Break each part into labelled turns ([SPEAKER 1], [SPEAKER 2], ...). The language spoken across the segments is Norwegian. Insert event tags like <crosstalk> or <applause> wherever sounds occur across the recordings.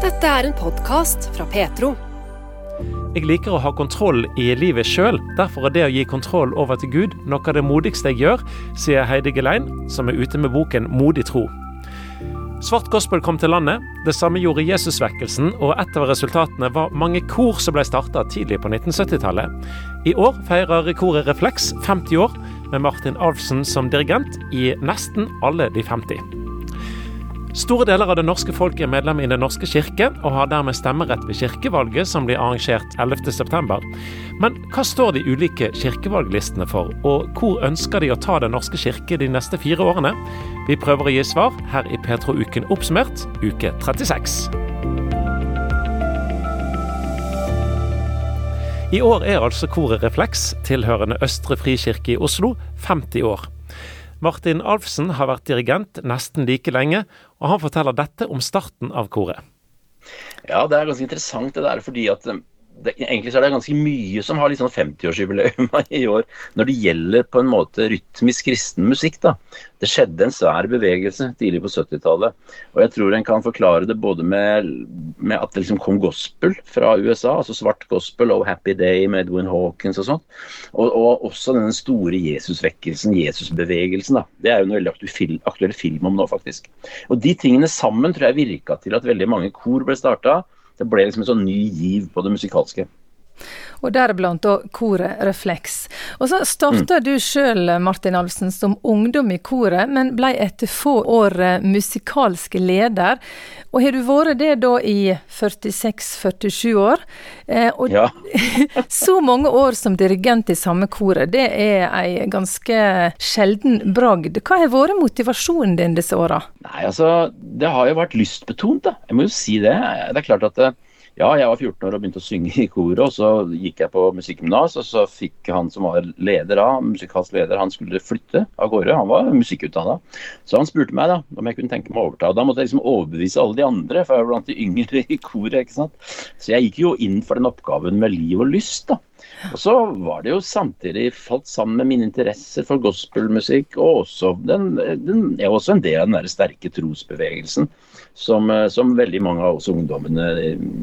[SPEAKER 1] Dette er en podkast fra Petro.
[SPEAKER 2] Jeg liker å ha kontroll i livet sjøl. Derfor er det å gi kontroll over til Gud noe av det modigste jeg gjør, sier Heidi Gelein, som er ute med boken Modig tro. Svart gospel kom til landet. Det samme gjorde Jesusvekkelsen, og et av resultatene var mange kor som ble starta tidlig på 1970-tallet. I år feirer koret Refleks 50 år, med Martin Alfsen som dirigent i nesten alle de 50. Store deler av det norske folk er medlem i Den norske kirke, og har dermed stemmerett ved kirkevalget som blir arrangert 11.9. Men hva står de ulike kirkevalglistene for, og hvor ønsker de å ta Den norske kirke de neste fire årene? Vi prøver å gi svar her i Petro-uken oppsummert, uke 36. I år er altså koret Refleks, tilhørende Østre frikirke i Oslo, 50 år. Martin Alfsen har vært dirigent nesten like lenge, og han forteller dette om starten av koret.
[SPEAKER 3] Ja, det er ganske interessant det der, fordi at det, egentlig så er det ganske mye som har litt sånn 50-årsjubileum <laughs> i år når det gjelder på en måte rytmisk kristen musikk. da. Det skjedde en svær bevegelse tidlig på 70-tallet. Og jeg tror en kan forklare det både med, med, at det liksom kom gospel fra USA, altså svart gospel og Happy Day med Edwin Hawkins og sånt. Og, og også denne store Jesusvekkelsen, Jesusbevegelsen. da. Det er jo en veldig aktuell aktuell film om nå, faktisk. Og de tingene sammen tror jeg virka til at veldig mange kor ble starta det ble liksom en sånn ny giv på det musikalske.
[SPEAKER 4] Og deriblant da koret Refleks. Og så starta mm. du sjøl, Martin Alfsen, som ungdom i koret, men ble etter få år eh, musikalsk leder. Og har du vært det da i 46-47 år? Eh, og
[SPEAKER 3] ja. <laughs>
[SPEAKER 4] så mange år som dirigent i samme koret, det er ei ganske sjelden bragd. Hva har vært motivasjonen din disse åra?
[SPEAKER 3] Nei, altså, det har jo vært lystbetont, da. Jeg må jo si det. Det er klart at det, ja, jeg var 14 år og begynte å synge i koret. og Så gikk jeg på musikkgymnas, og så fikk han som var leder av musikalsk leder, han skulle flytte av gårde. Han var musikkutdanna. Så han spurte meg da om jeg kunne tenke meg å overta. Da måtte jeg liksom overbevise alle de andre, for jeg var blant de yngre i koret. ikke sant? Så jeg gikk jo inn for den oppgaven med liv og lyst. da. Og så var det jo samtidig falt sammen med mine interesser for gospelmusikk, og også den, den, er også en del av den der sterke trosbevegelsen som, eh, som, veldig mange av oss ungdommene,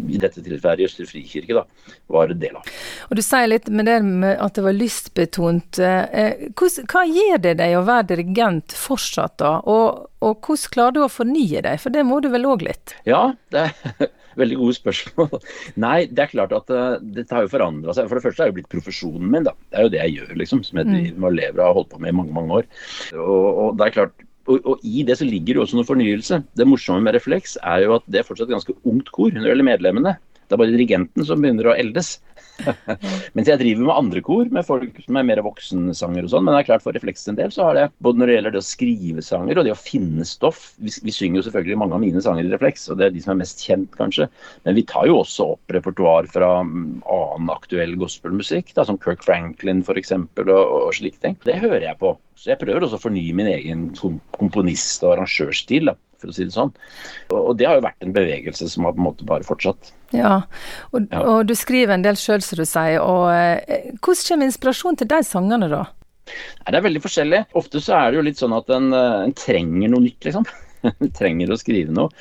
[SPEAKER 3] i dette tilfellet i Østre Frikirke, da, var en del av.
[SPEAKER 4] Og Du sier litt med det med at det var lystbetont. Eh, hva gir det deg å være dirigent fortsatt, da? Og, og hvordan klarer du å fornye deg, for det må du vel òg litt?
[SPEAKER 3] Ja, det <laughs> veldig gode spørsmål. <laughs> Nei, det er klart at uh, dette har jo forandra seg. For det første er jo blitt profesjonen min, da. Det er jo det jeg gjør, liksom. Som jeg driver og lever av og holdt på med i mange, mange år. Og, og det er klart, og, og, i det så ligger det også noe fornyelse. Det morsomme med Refleks er jo at det er fortsatt ganske ungt kor når det gjelder medlemmene. Det er bare dirigenten som begynner å eldes. <laughs> Mens jeg driver med andre kor, med folk som er mer voksensanger og sånn. Men det er klart for Refleks en del så har det både når det gjelder det å skrive sanger og det å finne stoff Vi, vi synger jo selvfølgelig mange av mine sanger i Refleks, og det er de som er mest kjent, kanskje. Men vi tar jo også opp repertoar fra mm, annen aktuell gospelmusikk, da, som Kirk Franklin f.eks. Og, og slike ting. Det hører jeg på. Så jeg prøver også å fornye min egen komponist- og arrangørstil. da for å si det sånn. Og, det har jo vært en bevegelse som har på en måte bare fortsatt.
[SPEAKER 4] Ja, og, ja. og du skriver en del sjøl, som du sier. og eh, Hvordan kommer inspirasjon til de sangene, da?
[SPEAKER 3] Nei, det er veldig forskjellig. Ofte så er det jo litt sånn at en, eh, en trenger noe nytt, liksom. <laughs> en trenger å skrive noe.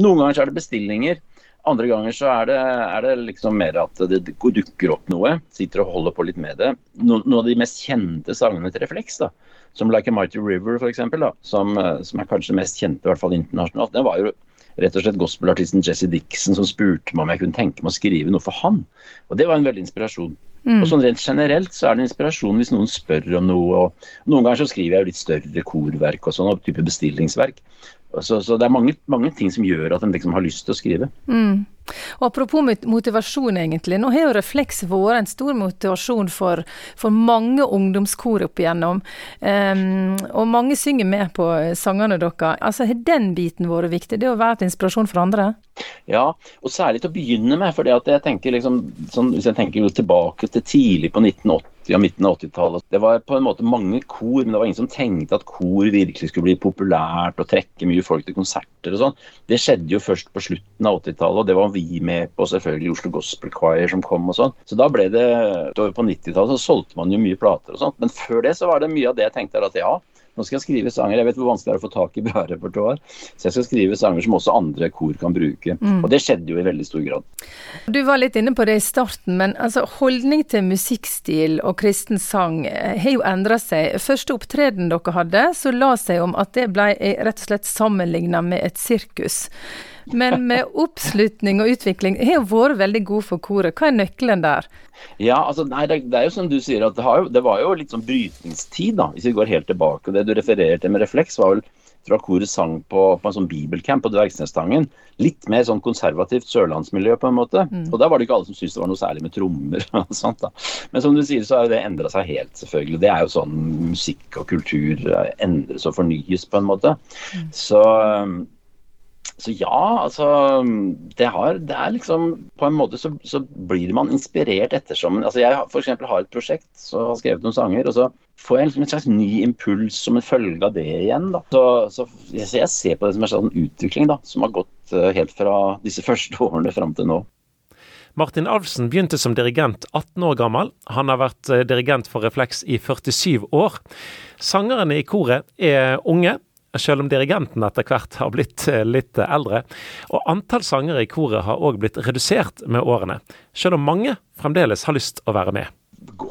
[SPEAKER 3] Noen ganger så er det bestillinger. Andre ganger så er det, er det liksom mer at det dukker opp noe. Sitter og holder på litt med det. No, noen av de mest kjente sangene til Refleks, da, som 'Like a Mighty River', f.eks., som, eh, som er kanskje mest kjente, i hvert fall internasjonalt, det var jo rett og slett gospelartisten Jesse Dixon som spurte meg om jeg kunne tenke meg å skrive noe for han. Og det var en veldig inspirasjon. Mm. Og sånn Rent generelt så er det inspirasjon hvis noen spør om noe. og Noen ganger så skriver jeg jo litt større korverk og sånn, type bestillingsverk. Så, så, det er mange, mange, ting som gjør at en liksom har lyst til å skrive.
[SPEAKER 4] Mm. Og Apropos motivasjon, egentlig. Nå har jo Refleks vært en stor motivasjon for, for mange ungdomskor opp igjennom. Um, og mange synger med på sangene deres. Altså, Har den biten vært viktig? Det å være til inspirasjon for andre?
[SPEAKER 3] Ja, og særlig til å begynne med. for jeg tenker liksom, sånn, Hvis jeg tenker tilbake til tidlig på 1980 ja, midten av 80-tallet. Det var på en måte mange kor, men det var ingen som tenkte at kor virkelig skulle bli populært og trekke mye folk til konserter og sånn. Det skjedde jo først på slutten av 80-tallet, og det var vi med på, selvfølgelig Oslo Gospel Choir som kom og sånn. Så da ble det På 90-tallet så solgte man jo mye plater og sånt, men før det så var det mye av det jeg tenkte at ja, nå skal jeg skrive sanger. Jeg vet hvor vanskelig det er å få tak i bra repertoar. Så jeg skal skrive sanger som også andre kor kan bruke. Mm. Og det skjedde jo i veldig stor grad.
[SPEAKER 4] Du var litt inne på det i starten, men altså holdning til musikkstil og kristen sang eh, har jo endra seg. Første opptreden dere hadde, så la seg om at det ble rett og slett sammenligna med et sirkus. Men med oppslutning og utvikling har jo vært veldig god for koret. Hva er nøkkelen der?
[SPEAKER 3] Ja, altså, nei, det, er jo som du sier, at det, jo, det, var jo litt sånn brytningstid, da, hvis vi går helt tilbake. og Det du refererer til med refleks, var vel fra koret sang på, på, en sånn bibelcamp på Dvergsnestangen. Litt mer sånn konservativt sørlandsmiljø, på en måte. Mm. Og da var det ikke alle som syntes det var noe særlig med trommer. og sånt da. Men som du sier, så har det endra seg helt, selvfølgelig. Det er jo sånn musikk og kultur eh, endres og fornyes, på en måte. Mm. Så så ja, altså det, har, det er liksom På en måte så, så blir man inspirert ettersom altså Jeg f.eks. har et prosjekt så har skrevet noen sanger, og så får jeg liksom en slags ny impuls som en følge av det igjen. da. Så, så jeg, jeg, ser på det som en slags utvikling da, som har gått uh, helt fra disse <laughs> første årene fram til nå.
[SPEAKER 2] Martin Alfsen begynte som dirigent 18 år gammel. Han har vært eh, dirigent for Refleks i 47 år. Sangerne i koret er unge, selv om dirigenten etter hvert har blitt eh, litt eldre. Og antall sangere i koret har òg blitt redusert med årene, selv om mange fremdeles har lyst å være med.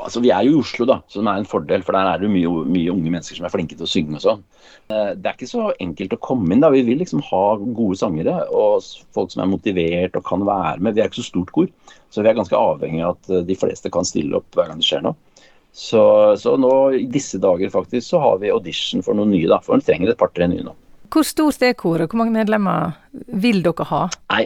[SPEAKER 3] Altså, vi er jo i Oslo, da, som er en fordel, for der er det mye, mye unge mennesker som er flinke til å synge og sånn. Eh, det er ikke så enkelt å komme inn. da, Vi vil liksom ha gode sangere og folk som er motivert og kan være med. Vi er ikke så stort kor, så vi er ganske avhengig av at eh, de fleste kan stille opp hver gang det skjer noe. Så, så, nå i disse dager faktisk så har vi audition for noen nye, da. For vi trenger et par-tre nye nå.
[SPEAKER 4] Hvor stort er koret? Hvor mange medlemmer vil dere ha?
[SPEAKER 3] Nei,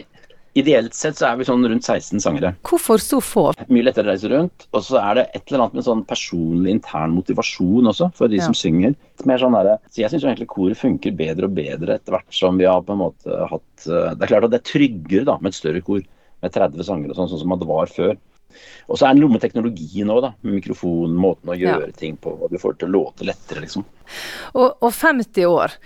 [SPEAKER 3] Ideelt sett så er vi sånn rundt 16 sangere.
[SPEAKER 4] Hvorfor så få?
[SPEAKER 3] Mye lettere å reise rundt. Og så er det et eller annet med sånn personlig intern motivasjon også, for de ja. som synger. Mer sånn der, så Jeg syns egentlig koret funker bedre og bedre etter hvert som vi har på en måte hatt eh, Det er klart at det er tryggere da med et større kor med 30 sangere sånn, sånn som det var før. Og så er det noe med teknologien òg, Med mikrofonen, måten å gjøre ja. ting på. Og du får det til å låte lettere, liksom.
[SPEAKER 4] Og, og 50 år.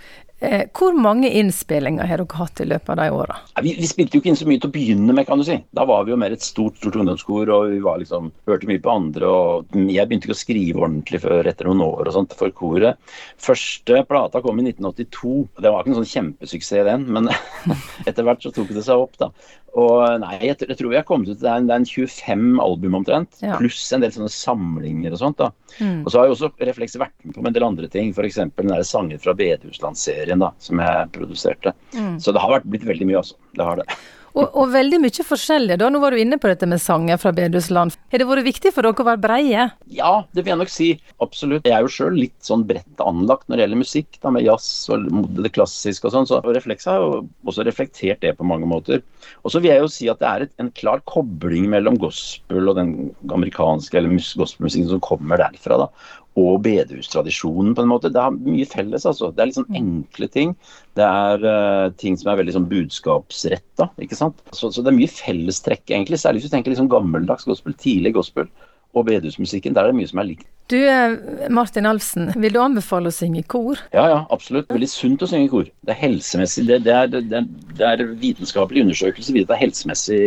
[SPEAKER 4] Eh, hvor mange innspillinger har dere hatt i løpet av de åra?
[SPEAKER 3] Vi, vi, spilte jo ikke inn så mye til å begynne med, kan du si. Da var vi jo mer et stort stort ungdomskor, og vi var liksom, hørte mye på andre. og Jeg begynte ikke å skrive ordentlig før etter noen år og sånt for koret. Første plata kom i 1982. Det var ikke en sånn kjempesuksess den, men <laughs> etter hvert så tok det seg opp, da. Og nei, jeg, jeg, tror vi har kommet ut til det er, en 25 album omtrent, ja. pluss en del sånne samlinger og sånt. da. Mm. Og så har jo også Refleks vært med på en del andre ting, f.eks. den der sanger fra Bedehusland-serien da, som jeg produserte. Mm. Så det har vært, blitt veldig mye, altså. Det har det.
[SPEAKER 4] Og, og, veldig mye forskjellig, da. Nå var du inne på dette med sanger fra bedehusland. Har det vært viktig for dere å være breie?
[SPEAKER 3] Ja, det vil jeg nok si. Absolutt. Jeg er jo sjøl litt sånn bredt anlagt når det gjelder musikk, da, med jazz og det klassiske og sånn. Så Refleks har jo også reflektert det på mange måter. Og så vil jeg jo si at det er et, en klar kobling mellom gospel og den amerikanske eller gospelmusikken som kommer derfra. da og bedehustradisjonen, på en måte. Det har mye felles, altså. Det er mm. enkle ting. Det er uh, ting som er veldig sånn budskapsretta, ikke sant. Så, så, det er mye fellestrekk, egentlig. Særlig hvis du tenker liksom gammeldags gospel, tidlig gospel og bedehusmusikken. Der er det mye som er likt.
[SPEAKER 4] Du eh, Martin Alfsen, vil du anbefale å synge i kor?
[SPEAKER 3] Ja, ja, absolutt. Veldig sunt å synge i kor. Det er helsemessig, det, det, er, det, det er, vitenskapelig undersøkelse viser det er helsemessig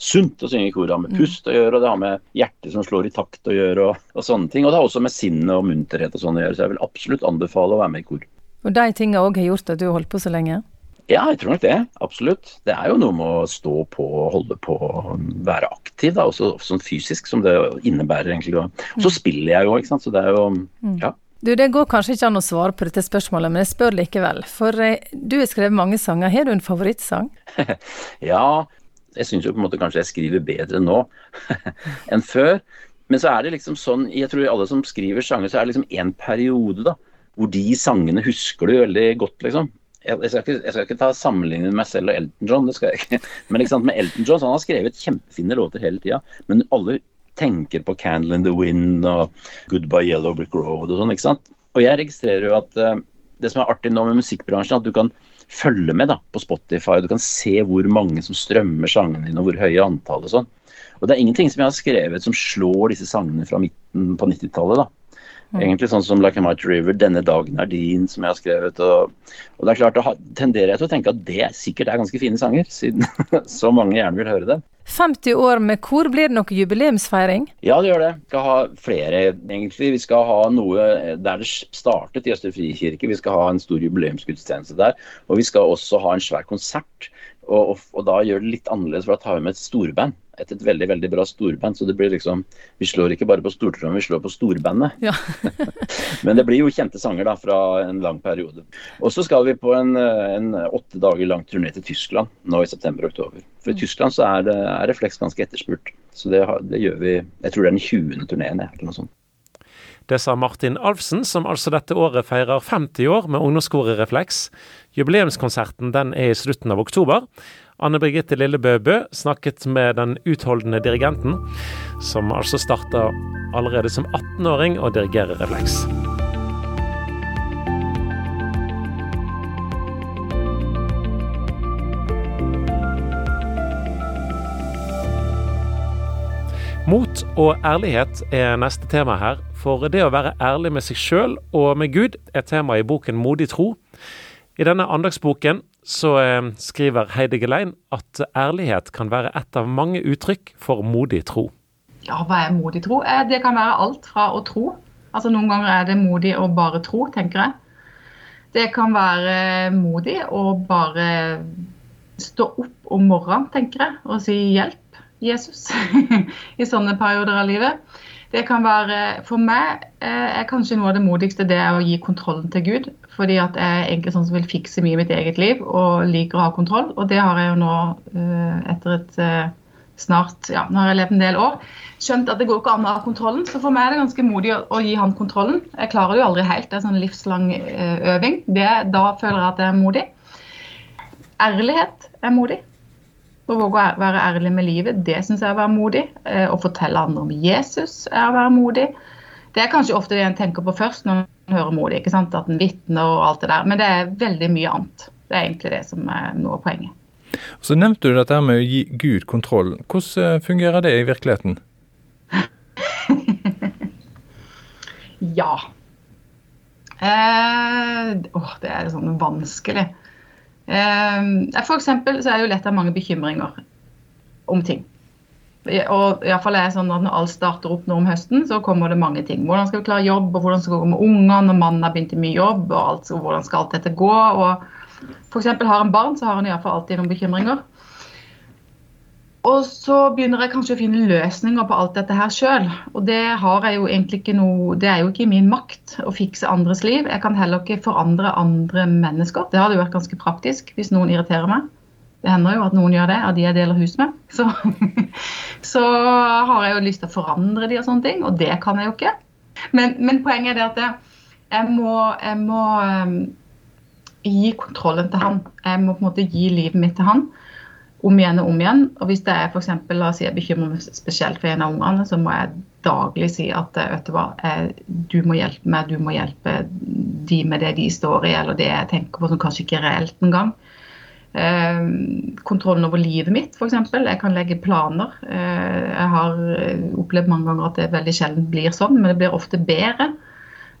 [SPEAKER 3] sunt å synge i kor. Det har med mm. pust å gjøre, og det har med hjertet som slår i takt å gjøre, og, og sånne ting. Og det har også med sinnet og munterhet og sånn å gjøre, så jeg vil absolutt anbefale å være med i kor.
[SPEAKER 4] Og de tingene òg har gjort at du har holdt på så lenge?
[SPEAKER 3] Ja, jeg tror nok det. Absolutt. Det er jo noe med å stå på, holde på, være aktiv, da, også sånn fysisk, som det innebærer egentlig. Og så mm. spiller jeg jo, ikke sant. Så det er jo mm. ja.
[SPEAKER 4] Du, Det går kanskje ikke an å svare på dette spørsmålet, men jeg spør likevel. For eh, du har skrevet mange sanger. Har du en favorittsang? <laughs>
[SPEAKER 3] ja, jeg syns jo på en måte kanskje jeg skriver bedre nå <laughs> enn før. Men så er det liksom sånn, jeg tror alle som skriver sanger, så er det liksom en periode da, hvor de sangene husker du veldig godt, liksom jeg, skal ikke, jeg, skal ikke, ta sammenligning med meg selv og Elton John, det skal jeg ikke. <laughs> Men ikke sant, med Elton John han har skrevet kjempefine låter hele tida. Men alle tenker på 'Candle in the Wind' og 'Goodbye Yellow Brick Road' og sånn. ikke sant? Og jeg registrerer jo at uh, det som er artig nå med musikkbransjen, at du kan følge med da, på Spotify. Du kan se hvor mange som strømmer sangene dine, og hvor høye antall og sånn. Og det er ingenting som jeg har skrevet som slår disse sangene fra midten på 90-tallet. da. Mm. Egentlig sånn som Like a Mighty River, 'Denne dagen er din', som jeg har skrevet. Og, og det er klart, da tenderer jeg til å tenke at det sikkert er ganske fine sanger, siden <laughs> så mange gjerne vil høre dem.
[SPEAKER 4] 50 år med kor, blir det noe jubileumsfeiring?
[SPEAKER 3] Ja, det gjør det. Vi skal ha flere, egentlig. Vi skal ha noe der det startet i Østre Frikirke. Vi skal ha en stor jubileumsgudstjeneste der. Og vi skal også ha en svær konsert. Og, og, og da gjør det litt annerledes, for da tar vi med et storband et, et, veldig veldig bra storband. Så det blir liksom Vi slår ikke bare på stortrommen, vi slår på storbandet. Ja. <laughs> Men det blir jo kjente sanger da fra en lang periode. Og så skal vi på en, en åtte dager lang turné til Tyskland nå i september og oktober. For i Tyskland så er, det, er refleks ganske etterspurt. Så det, det, gjør vi Jeg tror det er den 20. turneen eller noe sånt.
[SPEAKER 2] Det sa Martin Alfsen, som altså dette året feirer 50 år med ungdomskoret Refleks. Jubileumskonserten den er i slutten av oktober. Anne Birgitte Lillebø Bø snakket med den utholdende dirigenten, som altså starta allerede som 18-åring å dirigere refleks. Mot og ærlighet er neste tema her. For det å være ærlig med seg sjøl og med Gud er tema i boken Modig tro. I denne andagsboken så eh, skriver Heidi Gelein at ærlighet kan være et av mange uttrykk for modig tro.
[SPEAKER 5] Ja, hva er modig tro? Eh, det kan være alt fra å tro. Altså Noen ganger er det modig å bare tro, tenker jeg. Det kan være modig å bare stå opp om morgenen, tenker jeg, og si 'hjelp, Jesus' <laughs> i sånne perioder av livet. Det kan være, For meg eh, er kanskje noe av det modigste det er å gi kontrollen til Gud. Fordi at jeg er egentlig sånn som vil fikse mye i mitt eget liv og liker å ha kontroll. Og det har jeg jo nå, eh, etter et eh, snart Ja, nå har jeg levd en del år. Skjønt at det går ikke an å ha kontrollen. Så for meg er det ganske modig å, gi han kontrollen. Jeg klarer det jo aldri helt. Det er sånn livslang øving. Det, da føler jeg at jeg er modig. Ærlighet er modig. Å våge å være ærlig med livet, det syns jeg er å være modig. Eh, å fortelle andre om Jesus er å være modig. Det er kanskje ofte det en tenker på først når en hører modig. ikke sant? At en vitner og alt det der. Men det er veldig mye annet. Det er egentlig det som er noe av poenget.
[SPEAKER 6] Så nevnte du dette med å gi Gud kontroll. Hvordan eh, fungerer det i virkeligheten? <laughs>
[SPEAKER 5] ja. Eh, åh, det er sånn vanskelig. Ehm, for eksempel så er det jo lett av mange bekymringer om ting. Og i fall er det sånn at Når alt starter opp nå om høsten, så kommer det mange ting. Hvordan skal vi klare jobb, og hvordan skal det gå med ungene når mannen har begynt i mye jobb, og alt, hvordan skal alt dette gå. og F.eks. har en barn, så har han iallfall alltid noen bekymringer. Og så begynner jeg kanskje å finne løsninger på alt dette her sjøl. Og det noe Det er jo ikke i min makt å fikse andres liv. Jeg kan heller ikke forandre andre mennesker. Det hadde jo vært ganske praktisk hvis noen irriterer meg. Det hender jo at noen gjør det, av de jeg deler hus med. Så, <laughs> så har jeg jo lyst til å forandre de og sånne ting, og det kan jeg jo ikke. Men, men poenget er at jeg må, jeg må um, gi kontrollen til han. Jeg må på en måte gi livet mitt til han om igjen og om igjen. Og hvis det er for eksempel, la oss si jeg bekymrer meg spesielt for en av ungene, så må jeg daglig si at eh, vet du hva, eh, du må hjelpe meg, du må hjelpe de med det de står i, eller det jeg tenker på som kanskje ikke er reelt engang. Eh, kontrollen over livet mitt, f.eks. Jeg kan legge planer. Eh, jeg har eh, opplevd mange ganger at det veldig sjelden blir sånn, men det blir ofte bedre.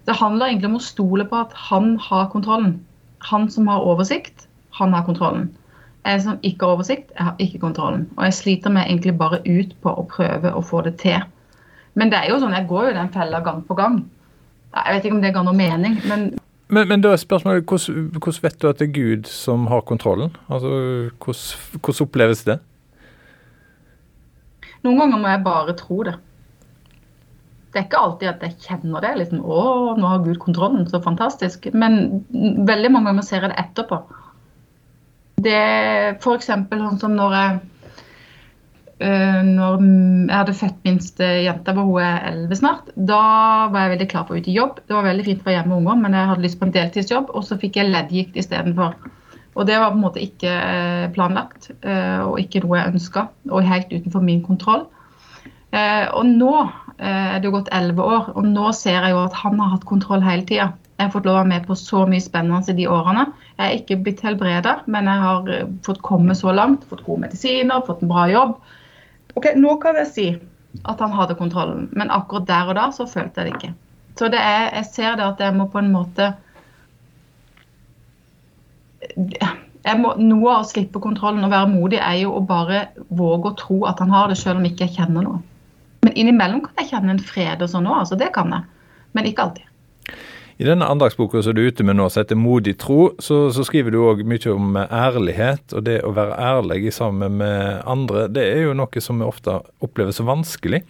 [SPEAKER 5] Det handler egentlig om å stole på at han har kontrollen. Han som har oversikt, han har kontrollen. Jeg som ikke har oversikt, jeg har ikke kontrollen. Og jeg sliter meg egentlig bare ut på å prøve å få det til. Men det er jo sånn, jeg går jo den fella gang på gang. Jeg vet ikke om det ga noe mening, men
[SPEAKER 6] men, men da er spørsmålet, hvordan, hvordan, vet du at det er Gud som har kontrollen? Altså, hvordan, hvordan oppleves det?
[SPEAKER 5] Noen ganger må jeg bare tro det. Det er ikke alltid at jeg kjenner det. liksom, 'Å, nå har Gud kontrollen. Så fantastisk.' Men veldig mange ganger ser jeg det etterpå. Det F.eks. sånn som når jeg uh, når jeg hadde født minste jenta, hvor hun er 11 snart, da var jeg veldig klar for å ut i jobb. Det var veldig fint være hjemme med unger, men jeg hadde lyst på en deltidsjobb, og så fikk jeg leddgikt istedenfor. Og det var på en måte ikke eh, planlagt, uh, og ikke noe jeg ønska, og helt utenfor min kontroll. Og nå er det jo gått 11 år, og nå ser jeg jo at han har hatt kontroll hele tida. Jeg har fått lov å være med på så mye spennende i de årene. Jeg er ikke blitt helbreda, men jeg har eh, fått komme så langt. Fått gode medisiner, fått en bra jobb. Ok, Nå kan jeg si at han hadde kontrollen, men akkurat der og da så følte jeg det ikke. Så det er, jeg ser det at jeg må på en måte må, noe av å slippe kontrollen og være modig er jo å bare våge å tro at han har det, selv om ikke jeg kjenner noe. Men innimellom kan jeg kjenne en fred og sånn òg, altså det kan jeg. Men ikke alltid.
[SPEAKER 6] I denne andagsboka som du er ute med nå, som heter 'Modig tro', så, så skriver du òg mye om ærlighet. Og det å være ærlig sammen med andre, det er jo noe som vi ofte opplever så vanskelig.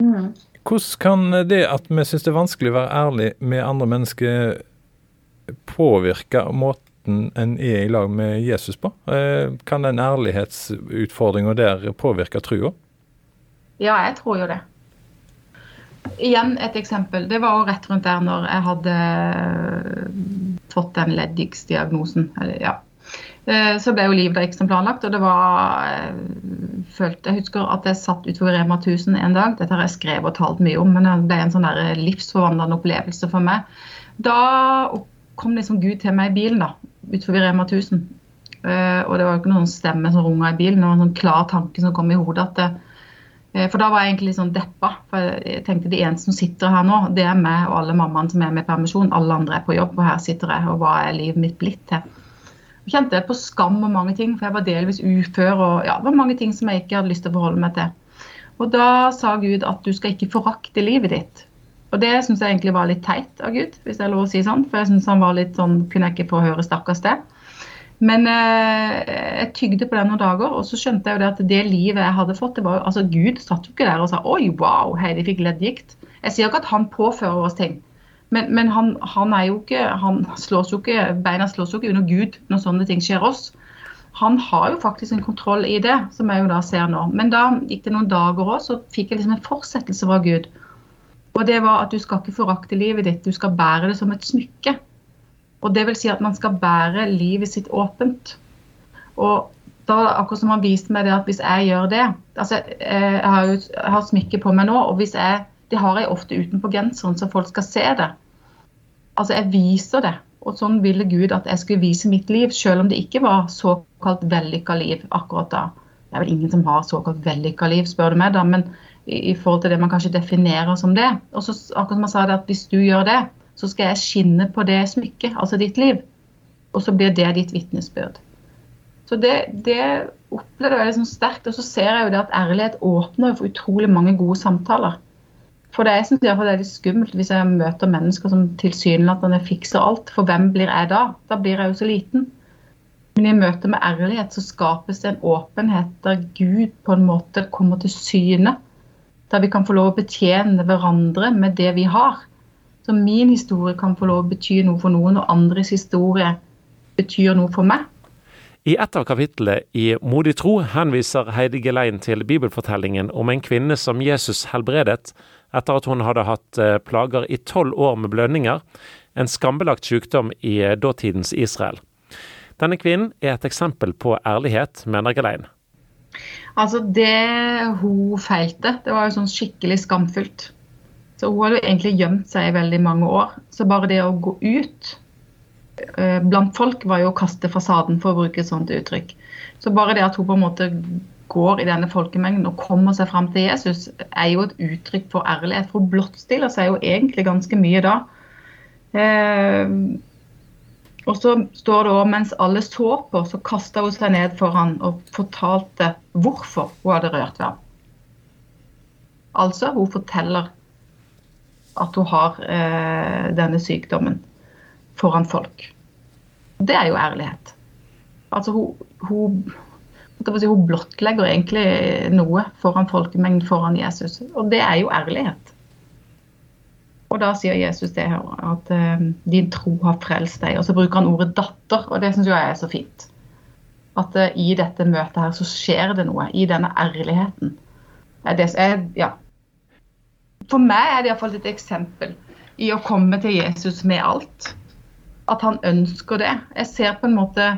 [SPEAKER 6] Mm. Hvordan kan det at vi syns det er vanskelig å være ærlig med andre mennesker, påvirke måten en er i lag med Jesus på? Eh, kan den ærlighetsutfordringa der påvirke trua?
[SPEAKER 5] Ja, jeg tror jo det. Igjen et eksempel. Det var rett rundt der når jeg hadde eh, fått den leddgiksdiagnosen. Ja. Eh, så ble jo livet da ikke som planlagt. og det var jeg, følte, jeg husker at jeg satt utover Rema 1000 en dag. Dette har jeg skrevet og talt mye om, men det ble en sånn der livsforvandlende opplevelse for meg. Da kom liksom Gud til meg i bilen da, utenfor Rema 1000. Eh, og det var jo ikke noen stemme som runga i bilen, det var en sånn klar tanke som kom i hodet. at det, Eh, for da var jeg egentlig litt sånn deppa. For jeg tenkte de eneste som sitter her nå, det er meg og alle mammaene som er med permisjon. Alle andre er på jobb, og her sitter jeg. Og hva er livet mitt blitt til? Jeg kjente på skam og mange ting, for jeg var delvis ufør. og ja, Det var mange ting som jeg ikke hadde lyst til å forholde meg til. Og da sa Gud at du skal ikke forakte livet ditt. Og det syns jeg egentlig var litt teit av Gud, hvis det er lov å si sånn. For jeg syns han var litt sånn Kunne jeg ikke få høre stakkars det? Men eh, jeg tygde på det noen dager, og så skjønte jeg jo det at det livet jeg hadde fått det var jo, altså Gud satt jo ikke der og sa oi, wow, Heidi fikk leddgikt. Jeg sier ikke at han påfører oss ting, men, men han, han, er jo ikke, han slås jo ikke, beina slås jo ikke under Gud når sånne ting skjer oss. Han har jo faktisk en kontroll i det, som jeg jo da ser nå. Men da gikk det noen dager òg, så fikk jeg liksom en fortsettelse fra Gud. Og det var at du skal ikke forakte livet ditt, du skal bære det som et smykke. Og det vil si at man skal bære livet sitt åpent. Og da akkurat som han viste meg det at hvis jeg gjør det altså Jeg har jo har smykke på meg nå, og hvis jeg, det har jeg ofte utenpå genseren, så folk skal se det. Altså, jeg viser det. Og sånn ville Gud at jeg skulle vise mitt liv, selv om det ikke var såkalt vellykka liv akkurat da. Det er vel ingen som har såkalt vellykka liv, spør du meg, da, men i, i, forhold til det man kanskje definerer som det. Og så akkurat som han sa det, at hvis du gjør det, så skal jeg skinne på det smykket, altså ditt liv. Og så blir det ditt vitnesbyrd. Så det, det opplevde jeg liksom sterkt. Og så ser jeg jo det at ærlighet åpner for utrolig mange gode samtaler. For det, jeg synes det er litt skummelt hvis jeg møter mennesker som tilsynelatende fikser alt. For hvem blir jeg da? Da blir jeg jo så liten. Men i møte med ærlighet så skapes det en åpenhet der Gud på en måte kommer til syne. Der vi kan få lov å betjene hverandre med det vi har. Så min historie kan få lov å bety noe for noen, og andres historie betyr noe for meg.
[SPEAKER 2] I et av kapitlene i Modig tro henviser Heidi Gelein til bibelfortellingen om en kvinne som Jesus helbredet etter at hun hadde hatt eh, plager i tolv år med blødninger, en skambelagt sykdom i datidens dåtidens Israel. Denne kvinnen er et eksempel på ærlighet, mener Gelein.
[SPEAKER 5] Altså, det hun feilte, det var jo sånn skikkelig skamfullt. Så hun hadde egentlig gjemt seg i veldig mange år. Så bare det å gå ut eh, blant folk var jo å kaste fasaden, for å bruke et sånt uttrykk. Så bare det at hun på en måte går i denne folkemengden og kommer seg fram til Jesus, er jo et uttrykk for ærlighet. For hun blottstiller seg jo egentlig ganske mye da. Eh, og så står det òg mens alle så på, så kasta hun seg ned for han og fortalte hvorfor hun hadde rørt ved ham. Altså, hun forteller at hun har eh, denne sykdommen foran folk. Det er jo ærlighet. Altså hun, hun, hun blottlegger egentlig noe foran folkemengden, foran Jesus. Og det er jo ærlighet. Og da sier Jesus det her, at eh, din tro har frelst deg. Og så bruker han ordet datter, og det syns jeg er så fint. At eh, i dette møtet her så skjer det noe. I denne ærligheten. Det er, ja, for meg er det iallfall et eksempel i å komme til Jesus med alt. At han ønsker det. Jeg ser på en måte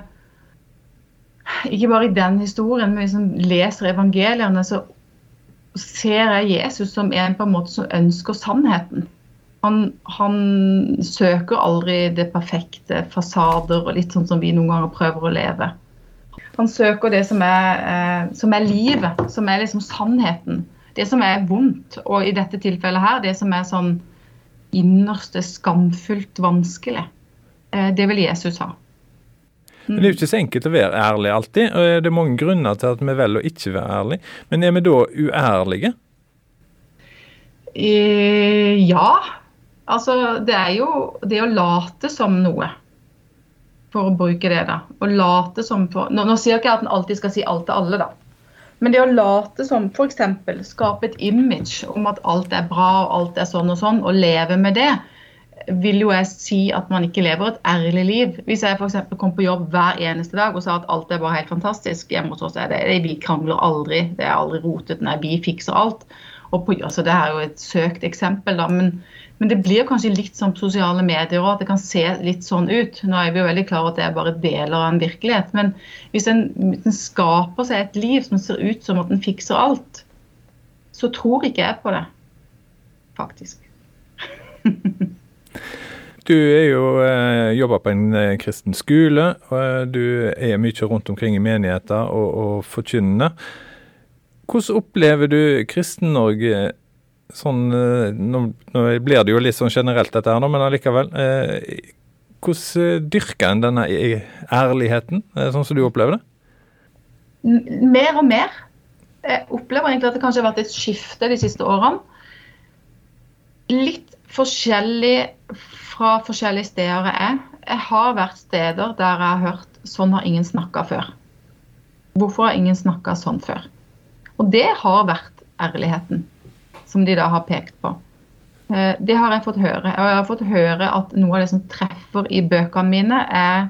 [SPEAKER 5] Ikke bare i den historien, men hvis man leser evangeliene, så ser jeg Jesus som en på en måte som ønsker sannheten. Han, han, søker aldri det perfekte, fasader og litt sånn som vi noen ganger prøver å leve. Han søker det som er, eh, som er livet, som er liksom sannheten det som er vondt, og i dette tilfellet her, det som er sånn innerste skamfullt vanskelig, eh, det vil Jesus ha.
[SPEAKER 6] Men Det er jo ikke så enkelt å være ærlig alltid, og det er mange grunner til at vi velger å ikke være ærlig. Men er vi da uærlige?
[SPEAKER 5] Eh, ja. Altså, det er jo det å late som noe. For å bruke det, da. Å late som for, nå, nå sier jeg ikke at en alltid skal si alt til alle, da. Men det å late som, f.eks. skape et image om at alt er bra og alt er sånn og sånn, og leve med det, vil jo jeg si at man ikke lever et ærlig liv. Hvis jeg f.eks. kom på jobb hver eneste dag og sa at alt er bare helt fantastisk hjemme hos oss, er det, vi krangler aldri, det er aldri rotet, nei, vi fikser alt. Og på, altså, det er jo et søkt eksempel, da, men men det blir kanskje litt som sosiale medier òg, at det kan se litt sånn ut. Nå er vi jo veldig klar over at det er bare deler av en virkelighet. Men hvis en, hvis en skaper seg et liv som ser ut som at en fikser alt, så tror ikke jeg på det. Faktisk. <laughs>
[SPEAKER 6] Du er jo eh, jobber på en eh, kristen skole, og eh, du er mye rundt omkring i menigheter og, og forkynnende. Hvordan opplever du Kristen-Norge sånn eh, nå, nå, blir det jo litt sånn generelt dette her, nå, men allikevel. Eh, hvordan dyrker en denne ærligheten, sånn som du opplever det?
[SPEAKER 5] Mer og mer. Jeg opplever egentlig at det kanskje har vært et skifte de siste årene. Litt forskjellig fra forskjellige steder jeg er. Jeg har vært steder der jeg har hørt sånn har ingen snakka før. Hvorfor har ingen snakka sånn før? Og det har vært ærligheten som de da har pekt på. Eh, det har jeg fått høre. Og jeg har fått høre at noe av det som treffer i bøkene mine, er,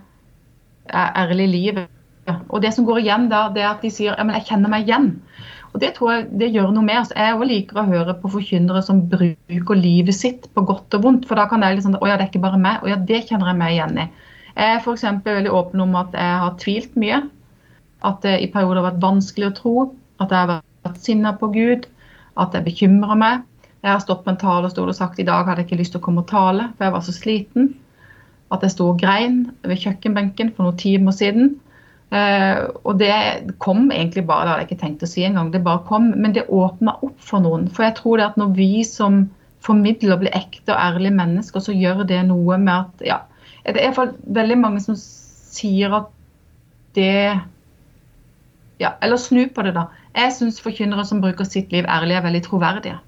[SPEAKER 5] er ærlig liv. Og det som går igjen da, det er at de sier ja, men jeg kjenner meg igjen. Og Det tror jeg det gjør noe med oss. Jeg òg liker å høre på forkynnere som bruker livet sitt på godt og vondt. For da kan jeg liksom Å ja, det er ikke bare meg. Å ja, det kjenner jeg meg igjen i. Jeg er f.eks. veldig åpen om at jeg har tvilt mye. At det i perioder har vært vanskelig å tro. At jeg har vært sinna på Gud at jeg bekymrer meg. Jeg har stått på en talerstol og sagt i dag hadde jeg ikke lyst til å komme og tale, for jeg var så sliten. At jeg sto og grein ved kjøkkenbenken for noen timer siden. Eh, og det kom egentlig bare, det hadde jeg ikke tenkt å si engang, det bare kom. Men det åpna opp for noen. For jeg tror det at når vi som formidler blir ekte og ærlige mennesker, så gjør det noe med at ja, Det er iallfall veldig mange som sier at det Ja, eller snu på det, da. Jeg syns forkynnere som bruker sitt liv ærlig, er veldig troverdige.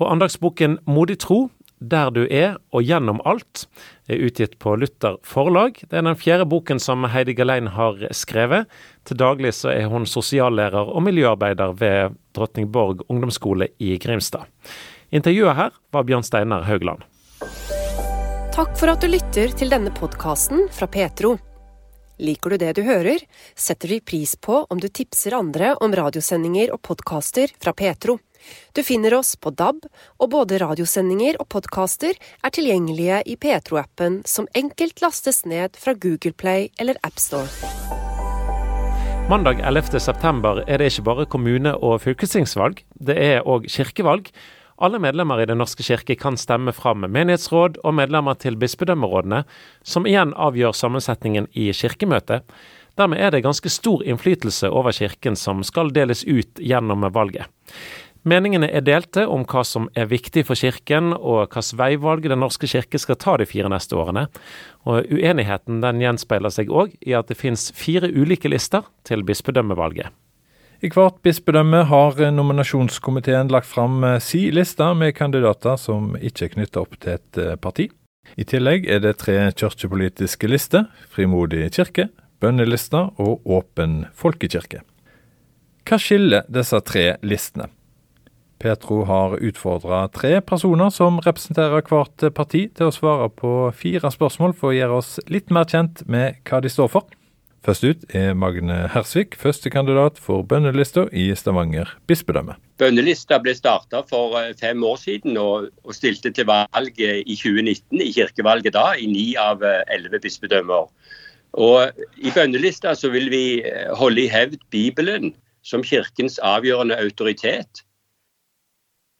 [SPEAKER 2] Og andagsboken Modig tro, der du er og gjennom alt, er utgitt på Luther forlag. Det er den fjerde boken som Heidi Galein har skrevet. Til daglig så er hun sosiallærer og miljøarbeider ved Drottningborg ungdomsskole i Grimstad. Intervjuet her var Bjørn Steinar Haugland.
[SPEAKER 1] Takk for at du lytter til denne podkasten fra Petro. Liker du det du hører, setter vi pris på om du tipser andre om radiosendinger og podkaster fra Petro. Du finner oss på DAB, og både radiosendinger og podkaster er tilgjengelige i Petro-appen, som enkelt lastes ned fra Google Play eller AppStore.
[SPEAKER 2] Mandag 11.9 er det ikke bare kommune- og fylkestingsvalg, det er òg kirkevalg. Alle medlemmer i Den norske kirke kan stemme fram menighetsråd og medlemmer til bispedømmerådene, som igjen avgjør sammensetningen i kirkemøtet. Dermed er det ganske stor innflytelse over kirken som skal deles ut gjennom valget. Meningene er delte om hva som er viktig for kirken, og hvilket veivalg Den norske kirke skal ta de fire neste årene. Og Uenigheten den gjenspeiler seg òg i at det finnes fire ulike lister til bispedømmevalget.
[SPEAKER 6] I hvert bispedømme har nominasjonskomiteen lagt fram eh, si liste med kandidater som ikke er knytta opp til et eh, parti. I tillegg er det tre kirkepolitiske lister, Frimodig kirke, bønnelista og Åpen folkekirke. Hva skiller disse tre listene? Petro har utfordra tre personer som representerer hvert parti, til å svare på fire spørsmål for å gjøre oss litt mer kjent med hva de står for. Først ut er Magne Hersvik, førstekandidat for bønnelista i Stavanger bispedømme.
[SPEAKER 7] Bønnelista ble starta for eh, fem år siden og, og, stilte til valg i 2019, i kirkevalget da, i ni av eh, elleve bispedømmer. Og I bønnelista så vil vi eh, holde i hevd Bibelen som kirkens avgjørende autoritet.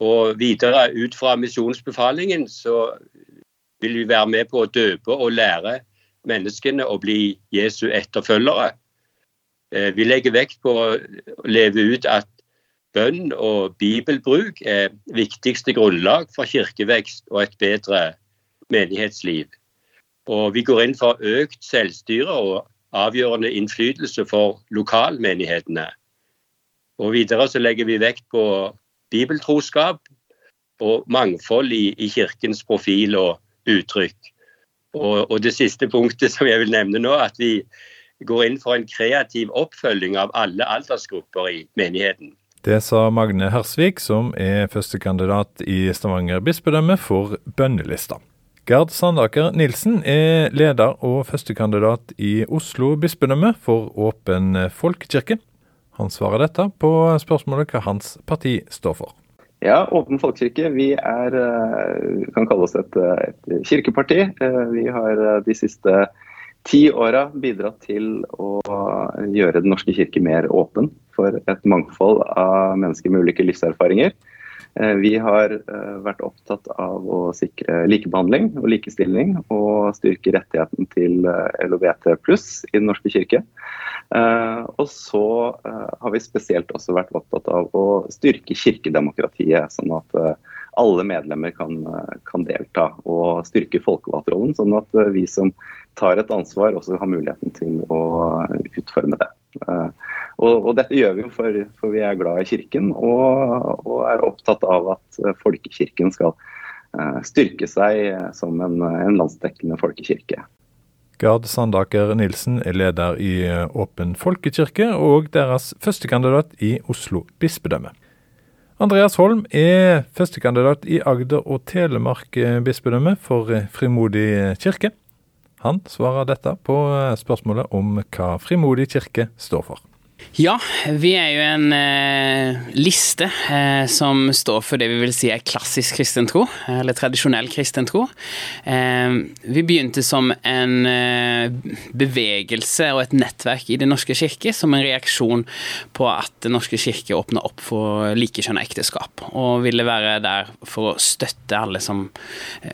[SPEAKER 7] Og videre ut fra misjonsbefalingen så vil vi være med på å døpe og lære menneskene å bli Jesu etterfølgere. Eh, vi legger vekt på å leve ut at bønn og bibelbruk er viktigste grunnlag for kirkevekst og et bedre menighetsliv. Og vi går inn for økt selvstyre og avgjørende innflytelse for lokalmenighetene. Og videre så legger vi vekt på bibeltroskap og mangfold i, i kirkens profil og uttrykk. Og, og, det siste punktet som jeg vil nevne nå, at vi går inn for en kreativ oppfølging av alle aldersgrupper i menigheten.
[SPEAKER 6] Det sa Magne Hersvik, som er førstekandidat i Stavanger bispedømme for bønnelista. Gerd Sandaker Nilsen er leder og førstekandidat i Oslo bispedømme for Åpen folkekirke. Han svarer dette på spørsmålet hva hans parti står for.
[SPEAKER 8] Ja, Åpen folkekirke. Vi er, eh, kan kalle oss et, et kirkeparti. Eh, vi har eh, de siste ti åra bidratt til å gjøre Den norske kirke mer åpen for et mangfold av mennesker med ulike livserfaringer. Eh, vi har eh, vært opptatt av å sikre likebehandling og likestilling og styrke rettigheten til eh, LHBT pluss i Den norske kirke. Og så har vi spesielt også vært opptatt av å styrke kirkedemokratiet, sånn at alle medlemmer kan, kan delta. Og styrke folkevalgtrollen, sånn at vi som tar et ansvar, også har muligheten til å utforme det. Eh, og, og, dette gjør vi jo for, for, vi er glad i Kirken og, og, er opptatt av at eh, folkekirken skal uh, styrke seg som en, en landsdekkende folkekirke.
[SPEAKER 6] Gard Sandaker Nilsen er leder i Åpen folkekirke og deres førstekandidat i Oslo bispedømme. Andreas Holm er førstekandidat i Agder og Telemark bispedømme for Frimodig kirke. Han svarer dette på spørsmålet om hva Frimodig kirke står for.
[SPEAKER 9] Ja, vi er jo en eh, liste eh, som står for det vi vil si er klassisk kristen tro, eller tradisjonell kristen tro. Eh, vi begynte som en eh, bevegelse og et nettverk i Den norske kirke som en reaksjon på at Den norske kirke åpna opp for likekjønna ekteskap, og ville være der for å støtte alle som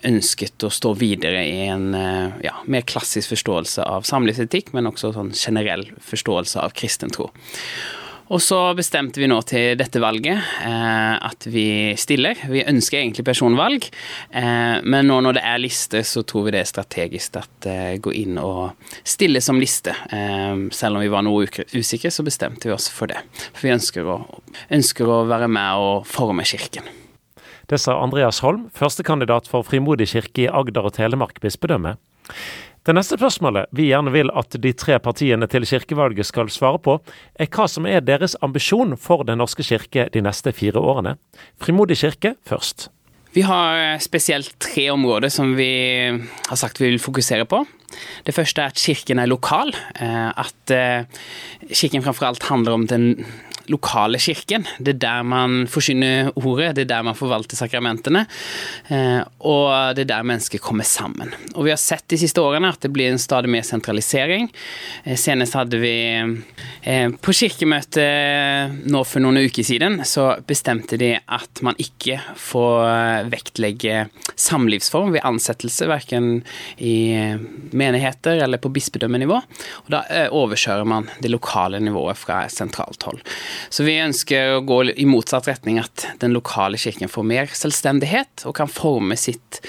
[SPEAKER 9] ønsket å stå videre i en eh, ja, mer klassisk forståelse av samlivsetikk, men også sånn generell forståelse av kristen tro. Og så bestemte vi nå til dette valget eh, at vi stiller. Vi ønsker egentlig personvalg, eh, men nå når det er liste, så tror vi det er strategisk at eh, gå inn og stille som liste. Eh, selv om vi var noe usikre, så bestemte vi oss for det. For vi ønsker å, ønsker å være med og forme Kirken.
[SPEAKER 2] Det sa Andreas Holm, førstekandidat for Frimodig kirke i Agder og Telemark bispedømme. Det neste spørsmålet vi gjerne vil at de tre partiene til kirkevalget skal svare på, er hva som er deres ambisjon for Den norske kirke de neste fire årene. Frimodig kirke først.
[SPEAKER 9] Vi har spesielt tre områder som vi har sagt vi vil fokusere på. Det første er at kirken er lokal. Eh, at eh, kirken framfor alt handler om den lokale kirken. Det er der man forsyner ordet, det er der man forvalter sakramentene. Eh, og det er der mennesker kommer sammen. Og vi har sett de siste årene at det blir en stadig mer sentralisering. Eh, senest hadde vi eh, på kirkemøtet nå for noen uker siden, så bestemte de at man ikke får vektlegge samlivsform ved ansettelse, verken i menigheter eller på bispedømmenivå. Og da overkjører man det lokale nivået fra sentralt hold. Så vi ønsker å gå i motsatt retning, at den lokale kirken får mer selvstendighet og kan forme sitt,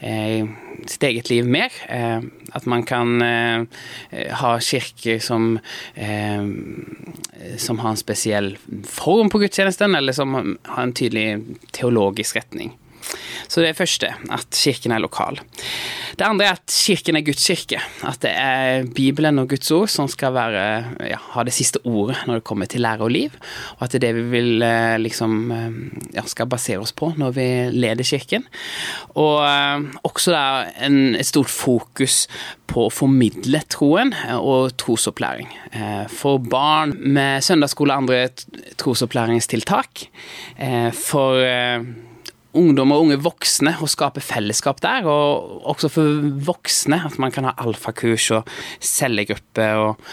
[SPEAKER 9] eh, sitt eget liv mer. Eh, at man kan eh, ha kirker som, eh, som har en spesiell form på gudstjenesten, eller som har en tydelig teologisk retning. Så det er første, at kirken er lokal. Det andre er at kirken er Guds kirke. At det er Bibelen og Guds ord som skal være, ja, ha det siste ordet når det kommer til lære og liv. Og at det er det vi vil eh, liksom eh, ja, skal basere oss på når vi leder kirken. Og eh, også da en, et stort fokus på å formidle troen og trosopplæring. For barn med søndagsskole og andre trosopplæringstiltak. For ungdom og unge voksne og skape fellesskap der. Og også for voksne, at man kan ha alfakurs og cellegruppe og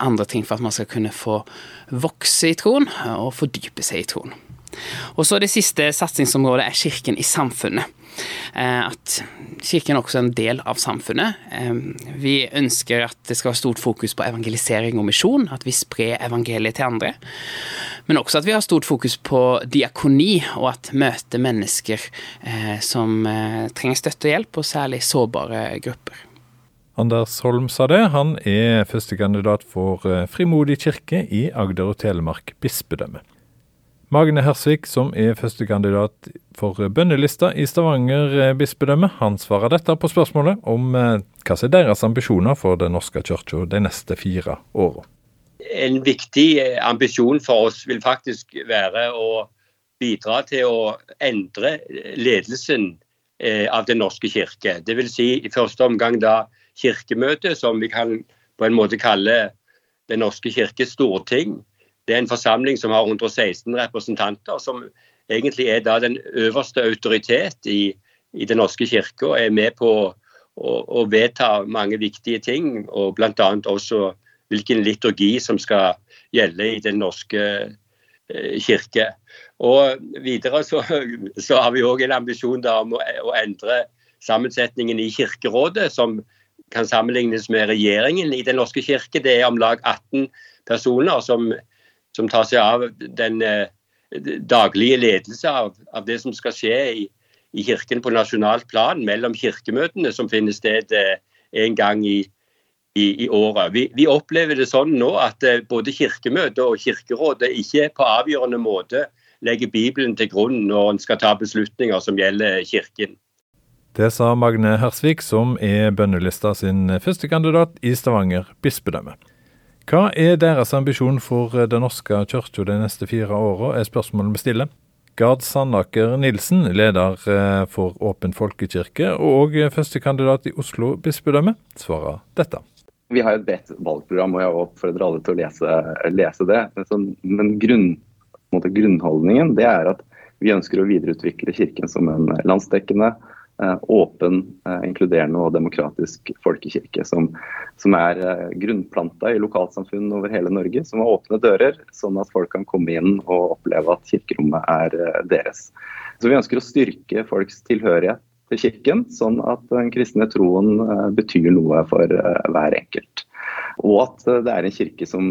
[SPEAKER 9] andre ting for at man skal kunne få vokse i troen og fordype seg i troen. Og så Det siste satsingsområdet er kirken i samfunnet. Eh, at kirken også er en del av samfunnet. Eh, vi ønsker at det skal være stort fokus på evangelisering og misjon, at vi sprer evangeliet til andre. Men også at vi har stort fokus på diakoni, og at møter mennesker eh, som trenger støtte og hjelp, og særlig sårbare grupper.
[SPEAKER 6] Anders Holm sa det. Han er førstekandidat for Frimodig kirke i Agder og Telemark bispedømme. Magne Hersvik, som er førstekandidat for bønnelista i Stavanger eh, bispedømme, han svarer dette på spørsmålet om eh, hva som er deres ambisjoner for Den norske kirka de neste fire åra.
[SPEAKER 7] En viktig ambisjon for oss vil faktisk være å bidra til å endre ledelsen av Den norske kirke. Dvs. Si, i første omgang da Kirkemøtet, som vi kan på en måte kalle Den norske kirkes storting. Det er en forsamling som har 116 representanter, som egentlig er da den øverste autoritet i, i Den norske kirke og er med på å, å vedta mange viktige ting, og bl.a. også hvilken liturgi som skal gjelde i Den norske eh, kirke. Og Videre så, så har vi òg en ambisjon om å, å, endre sammensetningen i Kirkerådet, som kan sammenlignes med regjeringen i Den norske kirke. Det er om lag 18 personer som, som tar seg av den eh, daglige ledelse av, av, det som skal skje i, i, Kirken på nasjonalt plan, mellom kirkemøtene som finner sted eh, en gang i, i, i året. Vi, vi, opplever det sånn nå at eh, både Kirkemøtet og Kirkerådet ikke på avgjørende måte legger Bibelen til grunn når en skal ta beslutninger som gjelder Kirken.
[SPEAKER 6] Det sa Magne Hersvik, som er bønnelista sin førstekandidat i Stavanger bispedømme. Hva er deres ambisjon for Den norske kirka de neste fire åra, er spørsmålet vi stiller. Gard Sandaker Nilsen, leder eh, for Åpen folkekirke og førstekandidat i Oslo bispedømme, svarer dette.
[SPEAKER 8] Vi har et bredt valgprogram, og jeg oppfordrer alle til å lese, lese det. Men grunn, grunnholdningen det er at vi ønsker å videreutvikle Kirken som en landsdekkende Eh, åpen, eh, inkluderende og demokratisk folkekirke som, som er eh, grunnplanta i lokalsamfunn over hele Norge, som har åpne dører, sånn at folk kan komme inn og oppleve at kirkerommet er deres. Så Vi ønsker å styrke folks tilhørighet til kirken, sånn at den kristne troen betyr noe for hver enkelt. Og at det er en kirke som,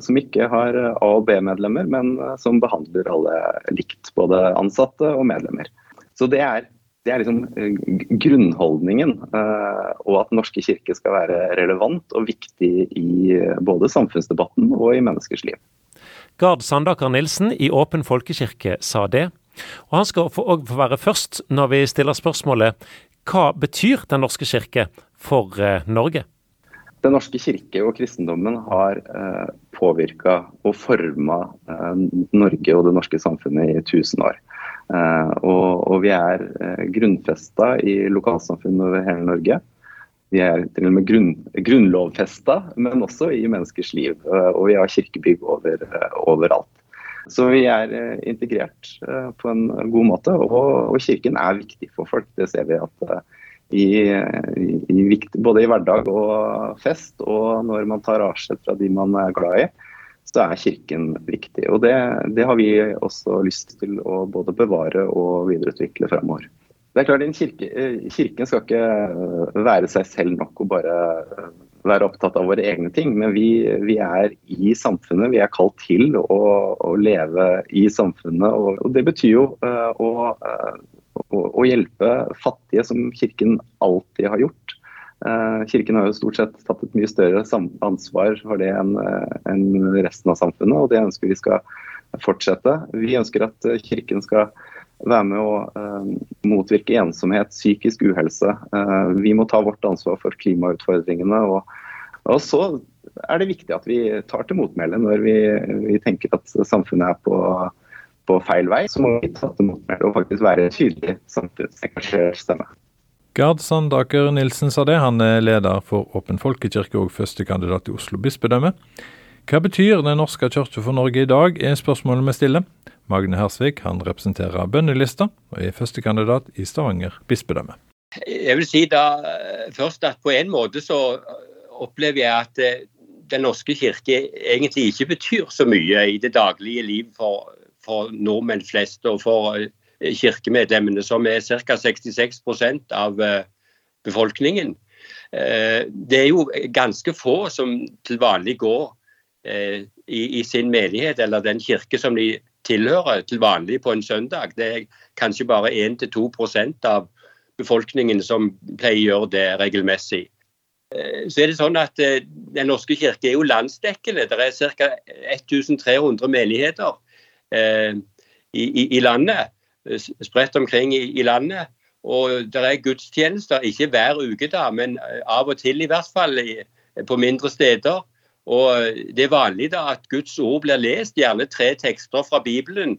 [SPEAKER 8] som ikke har A- og B-medlemmer, men som behandler alle likt, både ansatte og medlemmer. Så det er det er liksom eh, grunnholdningen. Eh, og at Den norske kirke skal være relevant og viktig i eh, både samfunnsdebatten og i menneskers liv.
[SPEAKER 2] Gard Sandaker Nilsen i Åpen folkekirke sa det. Og han skal òg få være først når vi stiller spørsmålet hva betyr Den norske kirke for Norge?
[SPEAKER 8] Den norske kirke og kristendommen har eh, påvirka og forma eh, Norge og det norske samfunnet i tusen år. Eh, og, og, vi er eh, grunnfesta i lokalsamfunn over hele Norge. Vi er til og med grunn, grunnlovfesta, men også i menneskers liv. Eh, og vi har kirkebygg over, overalt. Så vi er integrert på en god måte, og, og, kirken er viktig for folk. Det ser vi at i, i, både i hverdag og fest, og når man tar avskjed fra de man er glad i så er Kirken viktig. Og det, det, har vi også lyst til å både bevare og videreutvikle fremover. Det er klart, kirke, Kirken skal ikke øh, være seg selv nok og bare øh, være opptatt av våre egne ting, men vi, vi er i samfunnet. Vi er kalt til å, å leve i samfunnet. Og, og det betyr jo å, å, å hjelpe fattige, som Kirken alltid har gjort. Eh, kirken har jo stort sett tatt et mye større ansvar for det eh, enn resten av samfunnet, og det ønsker vi skal fortsette. Vi ønsker at eh, Kirken skal være med å motvirke ensomhet, psykisk uhelse. Vi må ta vårt ansvar for klimautfordringene. Og, så er det viktig at vi tar til motmæle når vi, tenker at samfunnet er på, på feil vei. Så må vi ta til motmæle og faktisk være en tydelig samfunnsengasjert stemme.
[SPEAKER 6] Gard Sandaker Nilsen sa det. Han er leder for Åpen folkekirke og førstekandidat i Oslo bispedømme. Hva betyr Den norske kirke for Norge i dag, er spørsmålet vi stiller. Magne Hersvik han representerer bønnelista og er førstekandidat i Stavanger bispedømme.
[SPEAKER 7] Jeg vil si da eh, først at på en måte så opplever jeg at eh, Den norske kirke egentlig ikke betyr så mye i det daglige liv for, for nordmenn flest og for eh, kirkemedlemmene, som er ca. 66% av eh, befolkningen. Eh, det er jo ganske få som til vanlig går eh, i, sin menighet eller den kirke som de tilhører til vanlig på en søndag. Det er kanskje bare 1-2% av befolkningen som pleier å gjøre det regelmessig. så er det sånn at Den norske kirke er jo landsdekkende. Det er ca. 1300 menigheter i, i, i, landet, spredt omkring i, i landet. Og det er gudstjenester, ikke hver uke, da, men av og til i hvert fall på mindre steder. Og Det er vanlig da at Guds ord blir lest, gjerne tre tekster fra Bibelen.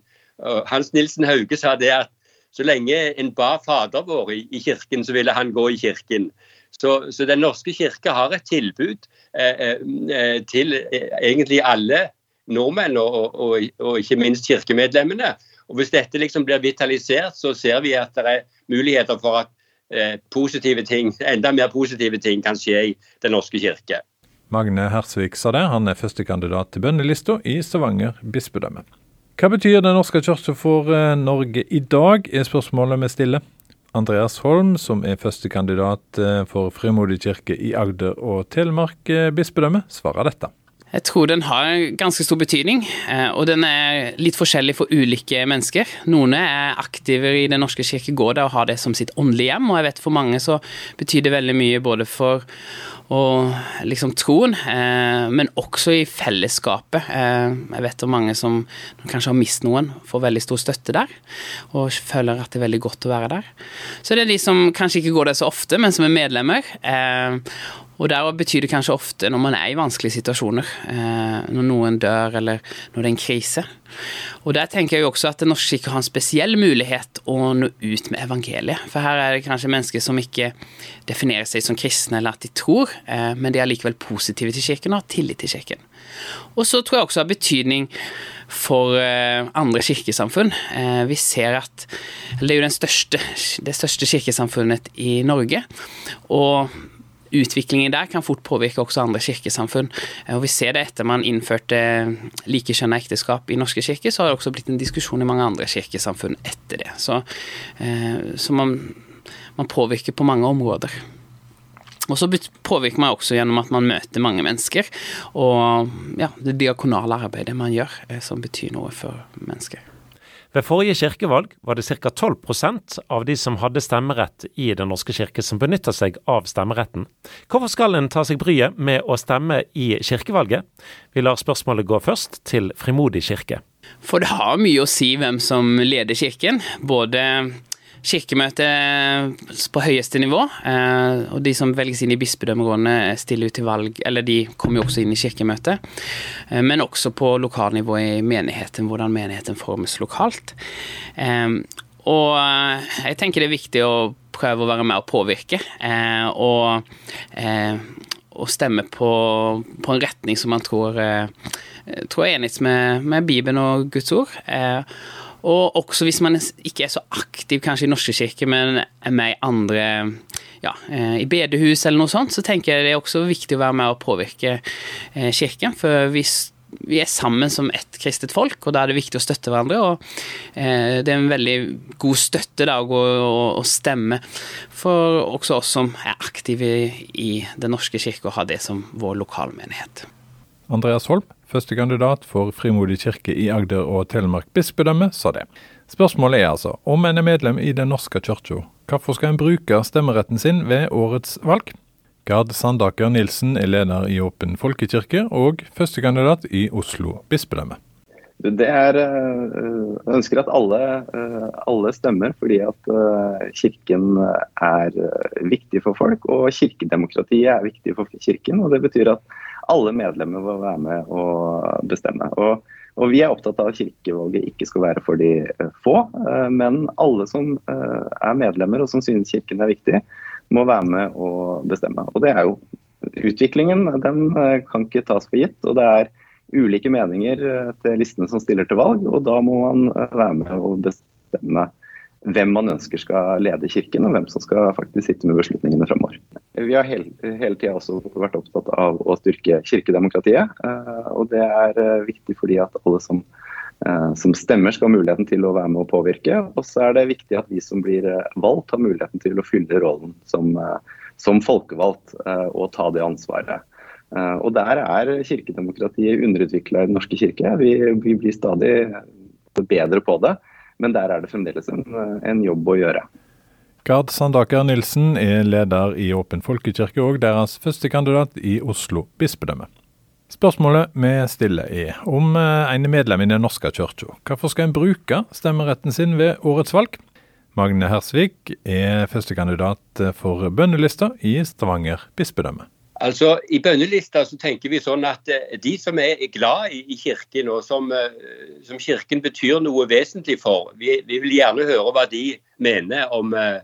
[SPEAKER 7] Hans Nilsen Hauge sa det at så lenge en ba Fader vår i, kirken, så ville han gå i kirken. Så, så Den norske kirke har et tilbud eh, eh, til eh, egentlig alle nordmenn, og, og, og, ikke minst kirkemedlemmene. Og Hvis dette liksom blir vitalisert, så ser vi at det er muligheter for at eh, positive ting, enda mer positive ting kan skje i Den norske kirke.
[SPEAKER 6] Magne Hersvik sa det. Han er førstekandidat til bønnelista i Stavanger bispedømme. Hva betyr Den norske kirke for eh, Norge i dag, er spørsmålet vi stiller. Andreas Holm, som er førstekandidat eh, for Frimodig kirke i Agder og Telemark bispedømme, svarer dette.
[SPEAKER 9] Jeg tror den har ganske stor betydning, og den er litt forskjellig for ulike mennesker. Noen er aktive i Den norske kirke, går og har det som sitt åndelige hjem, og jeg vet for mange så betyr det veldig mye både for og liksom troen, eh, men også i fellesskapet. Eh, jeg vet om mange som kanskje har mistet noen, får veldig stor støtte der, og føler at det er veldig godt å være der. Så det er de som kanskje ikke går der så ofte, men som er medlemmer. Eh, og der betyr det kanskje ofte når man er i vanskelige situasjoner, eh, når noen dør eller når det er en krise. Og der tenker jeg jo også at Den norske kirke har en spesiell mulighet å nå ut med evangeliet. For her er det kanskje mennesker som ikke definerer seg som kristne eller at de tror, eh, men de er likevel positive til kirken og har tillit til kirken. Og så tror jeg også det har betydning for eh, andre kirkesamfunn. Vi ser at Det er jo største, det største kirkesamfunnet i Norge. Og utviklingen der kan fort påvirke også andre kirkesamfunn. Og Vi ser det etter man innførte likekjønna ekteskap i norske kirker, så har det også blitt en diskusjon i mange andre kirkesamfunn etter det. Så, eh, så man, man, påvirker på mange områder. Og så påvirker man også gjennom at man møter mange mennesker, og ja, det diakonale arbeidet man gjør, eh, som betyr noe for mennesker.
[SPEAKER 2] Ved forrige kirkevalg var det ca. 12% av de som hadde stemmerett i Den norske kirke som benytta seg av stemmeretten. Hvorfor skal en ta seg bryet med å stemme i kirkevalget? Vi lar spørsmålet gå først til Frimodig kirke.
[SPEAKER 9] For det har mye å si hvem som leder kirken. Både kirkemøtet på høyeste nivå. Eh, og de som velges inn i bispedømmerådene, stiller ut til valg, eller de kommer jo også inn i kirkemøtet. Eh, men også på lokalnivå i menigheten, hvordan menigheten formes lokalt. Eh, og jeg tenker det er viktig å prøve å være med og påvirke. Og, og stemme på, på, en retning som man tror, tror er enig med, med Bibelen og Guds ord. Og også hvis man ikke er så aktiv kanskje i Norske kirker, men er med i andre ja, eh, i bedehus eller noe sånt, så tenker jeg det er også viktig å være med og påvirke eh, kirken. For hvis vi er sammen som ett kristet folk, og da er det viktig å støtte hverandre. og eh, Det er en veldig god støtte da, å stemme for også oss som er aktive i Den norske kirke, og har det som vår lokalmenighet.
[SPEAKER 6] Andreas Holm, førstekandidat for Frimodig kirke i Agder og Telemark bispedømme, sa det. Spørsmålet er altså om en er medlem i Den norske kirka, hvorfor skal en bruke stemmeretten sin ved årets valg? Gard Sandaker Nilsen er leder i Åpen folkekirke og førstekandidat i Oslo bispedømme.
[SPEAKER 8] Det er, Jeg eh, ønsker at alle, eh, alle, stemmer, fordi at eh, kirken er viktig for folk. Og kirkedemokratiet er viktig for kirken. og Det betyr at alle medlemmer må være med og bestemme. Og, og Vi er opptatt av at kirkevalget ikke skal være for de eh, få, eh, men alle som eh, er medlemmer og som synes kirken er viktig, må være med og bestemme. Og det er jo Utviklingen den kan ikke tas for gitt. og det er ulike meninger til listene som stiller til valg, og da må man være med og bestemme hvem man ønsker skal lede Kirken, og hvem som skal faktisk sitte med beslutningene framover. Vi har hele, hele tida også vært opptatt av å styrke kirkedemokratiet. Eh, og det er eh, viktig fordi at alle som, eh, som stemmer skal ha muligheten til å være med å påvirke. Og så er det viktig at vi som blir valgt har muligheten til å fylle rollen som, som folkevalgt og ta det ansvaret. Og der er kirkedemokratiet underutvikla i Den norske kirke. Vi, vi blir stadig bedre på det. Men der er det fremdeles en, en jobb å gjøre.
[SPEAKER 6] Gard Sandaker Nilsen er leder i Åpen folkekirke og deres førstekandidat i Oslo bispedømme. Spørsmålet vi stiller er om eh, en medlem i Den norske kirka. Hvorfor skal en bruke stemmeretten sin ved årets valg? Magne Hersvik er førstekandidat for bønnelista i Stavanger bispedømme.
[SPEAKER 7] Altså, I bønnelista så tenker vi sånn at eh, de som er glad i, Kirken, og som, eh, som, Kirken betyr noe vesentlig for, vi, vi, vil gjerne høre hva de mener om, eh,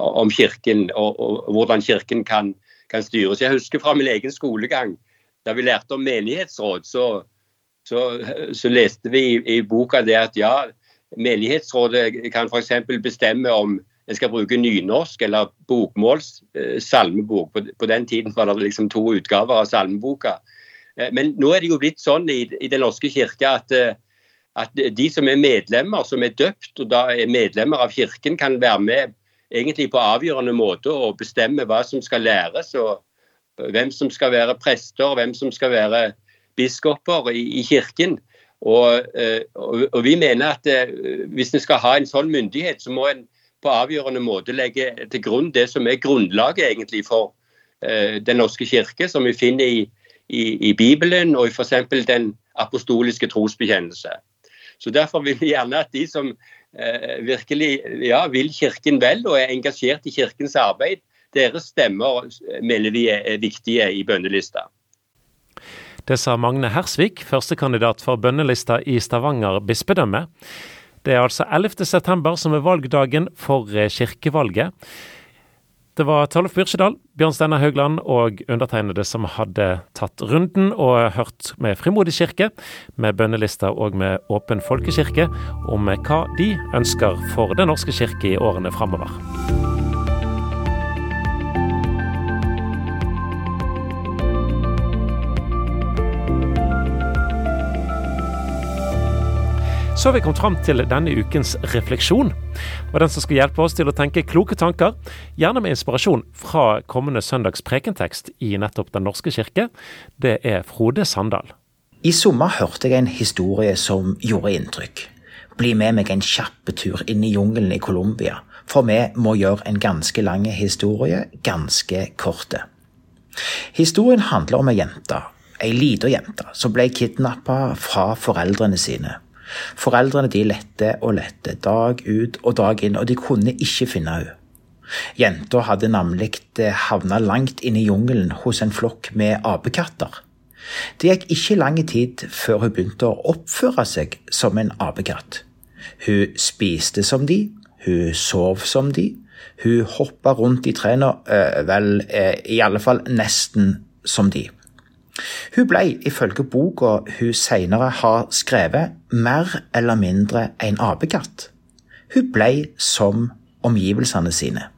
[SPEAKER 7] om Kirken og, og, hvordan Kirken kan, kan, styres. Jeg husker fra min egen skolegang, da vi lærte om menighetsråd, så, så, så leste vi i, i, boka det at ja, menighetsrådet kan f.eks. bestemme om en skal bruke nynorsk eller bokmåls eh. På, på, den tiden var det liksom to utgaver av salmeboka. Eh, men nå er det jo blitt sånn i, i Den norske kirke at, eh, at, de som er medlemmer, som er døpt og da er medlemmer av kirken, kan være med egentlig på avgjørende måte og bestemme hva som skal læres. og Hvem som skal være prester, hvem som skal være biskoper i, i kirken. Og, og, og, vi mener at hvis en skal ha en sånn myndighet, så må en på avgjørende måte legge til grunn det som er grunnlaget egentlig for eh, Den norske kirke, som vi finner i, i, i Bibelen og i f.eks. den apostoliske trosbekjennelse. Så Derfor vil vi gjerne at de som eh, virkelig ja, vil Kirken vel og er engasjert i Kirkens arbeid, deres stemmer mener vi er viktige i bønnelista.
[SPEAKER 2] Det sa Magne Hersvik, førstekandidat for bønnelista i Stavanger bispedømme. Det er altså 11. september som er valgdagen for eh, kirkevalget. Det var Tollef Byrkjedal, Bjørn Steinar Haugland og undertegnede som hadde tatt runden og hørt med Frimodig kirke, med bønnelister og med Åpen folkekirke om hva de ønsker for Den norske kirke i årene framover. Så har vi kommet fram til denne ukens refleksjon. Og den som skal hjelpe oss til å tenke kloke tanker, gjerne med inspirasjon fra kommende søndags prekentekst i nettopp Den norske kirke, det er Frode Sandal.
[SPEAKER 10] I sommer hørte jeg en historie som gjorde inntrykk. Bli med meg en kjappetur inn i jungelen i Colombia, for vi må gjøre en ganske lang historie ganske korte. Historien handler om ei jente, ei lita jente, som ble kidnappa fra foreldrene sine. Foreldrene de lette og lette, dag ut og dag inn, og de kunne ikke finne henne. Jenta hadde nemlig eh, havna langt inne i jungelen hos en flokk med apekatter. Det gikk ikke lang tid før hun begynte å oppføre seg som en apekatt. Hun spiste som de, hun sov som de, hun hoppa rundt i trærne, øh, vel, øh, i alle fall nesten som de. Hun ble, ifølge boka hun senere har skrevet, mer eller mindre en apekatt. Hun ble som omgivelsene sine.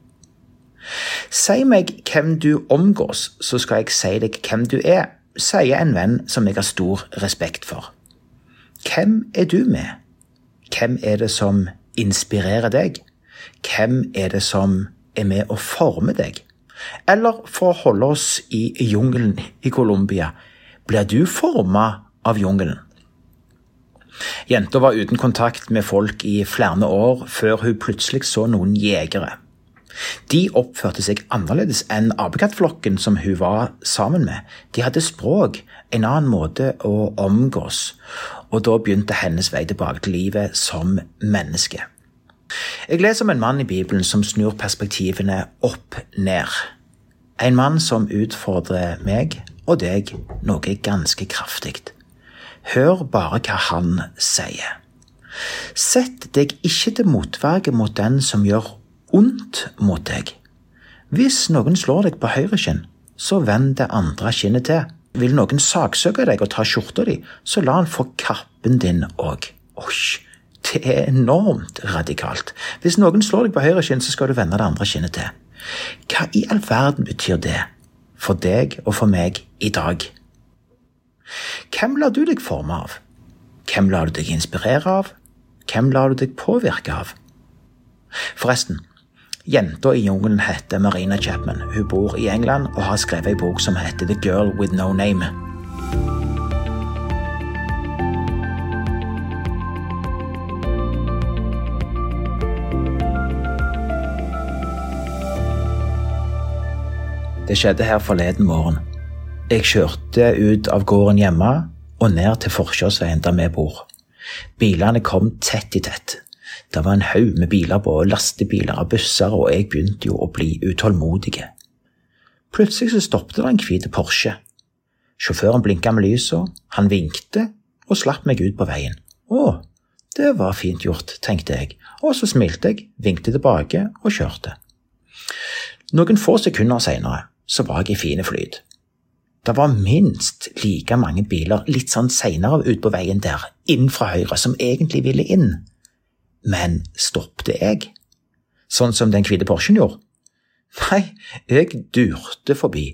[SPEAKER 10] Si meg hvem du omgås, så skal jeg si deg hvem du er, sier en venn som jeg har stor respekt for. Hvem er du med? Hvem er det som inspirerer deg? Hvem er det som er med å forme deg? Eller for å holde oss i jungelen i Colombia, blir du forma av jungelen? Jenta var uten kontakt med folk i flere år før hun plutselig så noen jegere. De oppførte seg annerledes enn apekattflokken som hun var sammen med. De hadde språk, en annen måte å omgås, og da begynte hennes vei tilbake til livet som menneske. Jeg leser om en mann i Bibelen som snur perspektivene opp ned. En mann som utfordrer meg og deg noe ganske kraftig. Hør bare hva han sier. Sett deg ikke til motverge mot den som gjør ondt mot deg. Hvis noen slår deg på høyre kinn, så vend det andre kinnet til. Vil noen saksøke deg og ta skjorta di, så la han få kappen din òg. Oi, det er enormt radikalt. Hvis noen slår deg på høyre kinn, så skal du vende det andre kinnet til. Hva i all verden betyr det for deg og for meg i dag? Hvem lar du deg forme av? Hvem lar du deg inspirere av? Hvem lar du deg påvirke av? Forresten, jenta i jungelen heter Marina Chapman. Hun bor i England og har skrevet ei bok som heter The Girl With No Name. Det skjedde her forleden morgen. Jeg kjørte ut av gården hjemme og ned til forkjørsveien der vi bor. Bilene kom tett i tett. Det var en haug med biler, både lastebiler og busser, og jeg begynte jo å bli utålmodig. Plutselig så stoppet det en hvit Porsche. Sjåføren blinka med lysa, han vinkte og slapp meg ut på veien. Å, det var fint gjort, tenkte jeg, og så smilte jeg, vinkte tilbake og kjørte. Noen få sekunder senere så var jeg i fine flyt. Det var minst like mange biler litt sånn seinere ut på veien der, inn fra høyre, som egentlig ville inn. Men stoppet jeg? Sånn som den hvite Porschen gjorde? Nei, jeg durte forbi.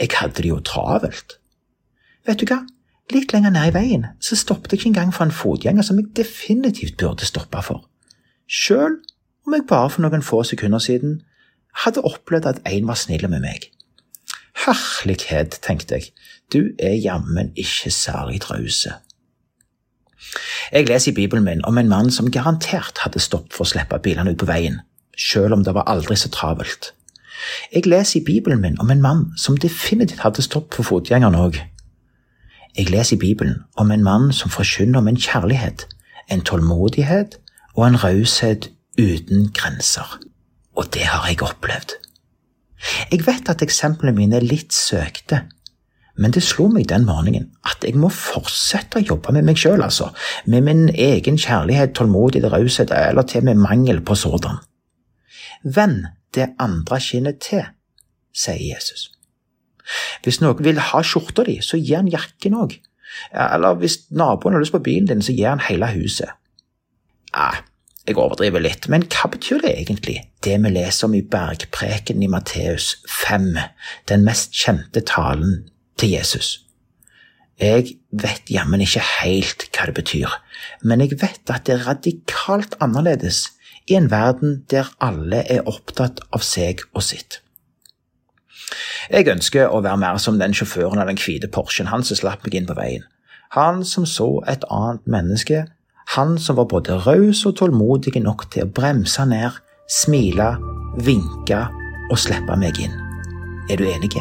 [SPEAKER 10] Jeg hadde det jo travelt. Vet du hva, litt lenger ned i veien så stoppet jeg ikke engang for en fotgjenger som jeg definitivt burde stoppe for. Sjøl om jeg bare for noen få sekunder siden hadde opplevd at en var snill med meg. Herlighet, tenkte jeg, du er jammen ikke særlig rause. Jeg leser i Bibelen min om en mann som garantert hadde stoppet for å slippe bilene ut på veien, selv om det var aldri så travelt. Jeg leser i Bibelen min om en mann som definitivt hadde stoppet for fotgjengeren òg. Jeg leser i Bibelen om en mann som forkynner om en kjærlighet, en tålmodighet og en raushet uten grenser. Og det har jeg opplevd. Jeg vet at eksemplene mine er litt søkte, men det slo meg den morgenen at jeg må fortsette å jobbe med meg sjøl, altså, med min egen kjærlighet, tålmodighet, raushet eller til med mangel på sådan. Vend det andre kinnet til, sier Jesus. Hvis noen vil ha skjorta di, så gir han jakken òg. Eller hvis naboen har lyst på bilen din, så gir han hele huset. Ja, jeg overdriver litt, men hva betyr det egentlig, det vi leser om i bergpreken i Matteus 5, den mest kjente talen til Jesus? Jeg vet jammen ikke helt hva det betyr, men jeg vet at det er radikalt annerledes i en verden der alle er opptatt av seg og sitt. Jeg ønsker å være mer som den sjåføren av den hvite Porschen, han som slapp meg inn på veien. Han som så et annet menneske han som var både raus og tålmodig nok til å bremse ned, smile, vinke og slippe meg inn. Er du enig?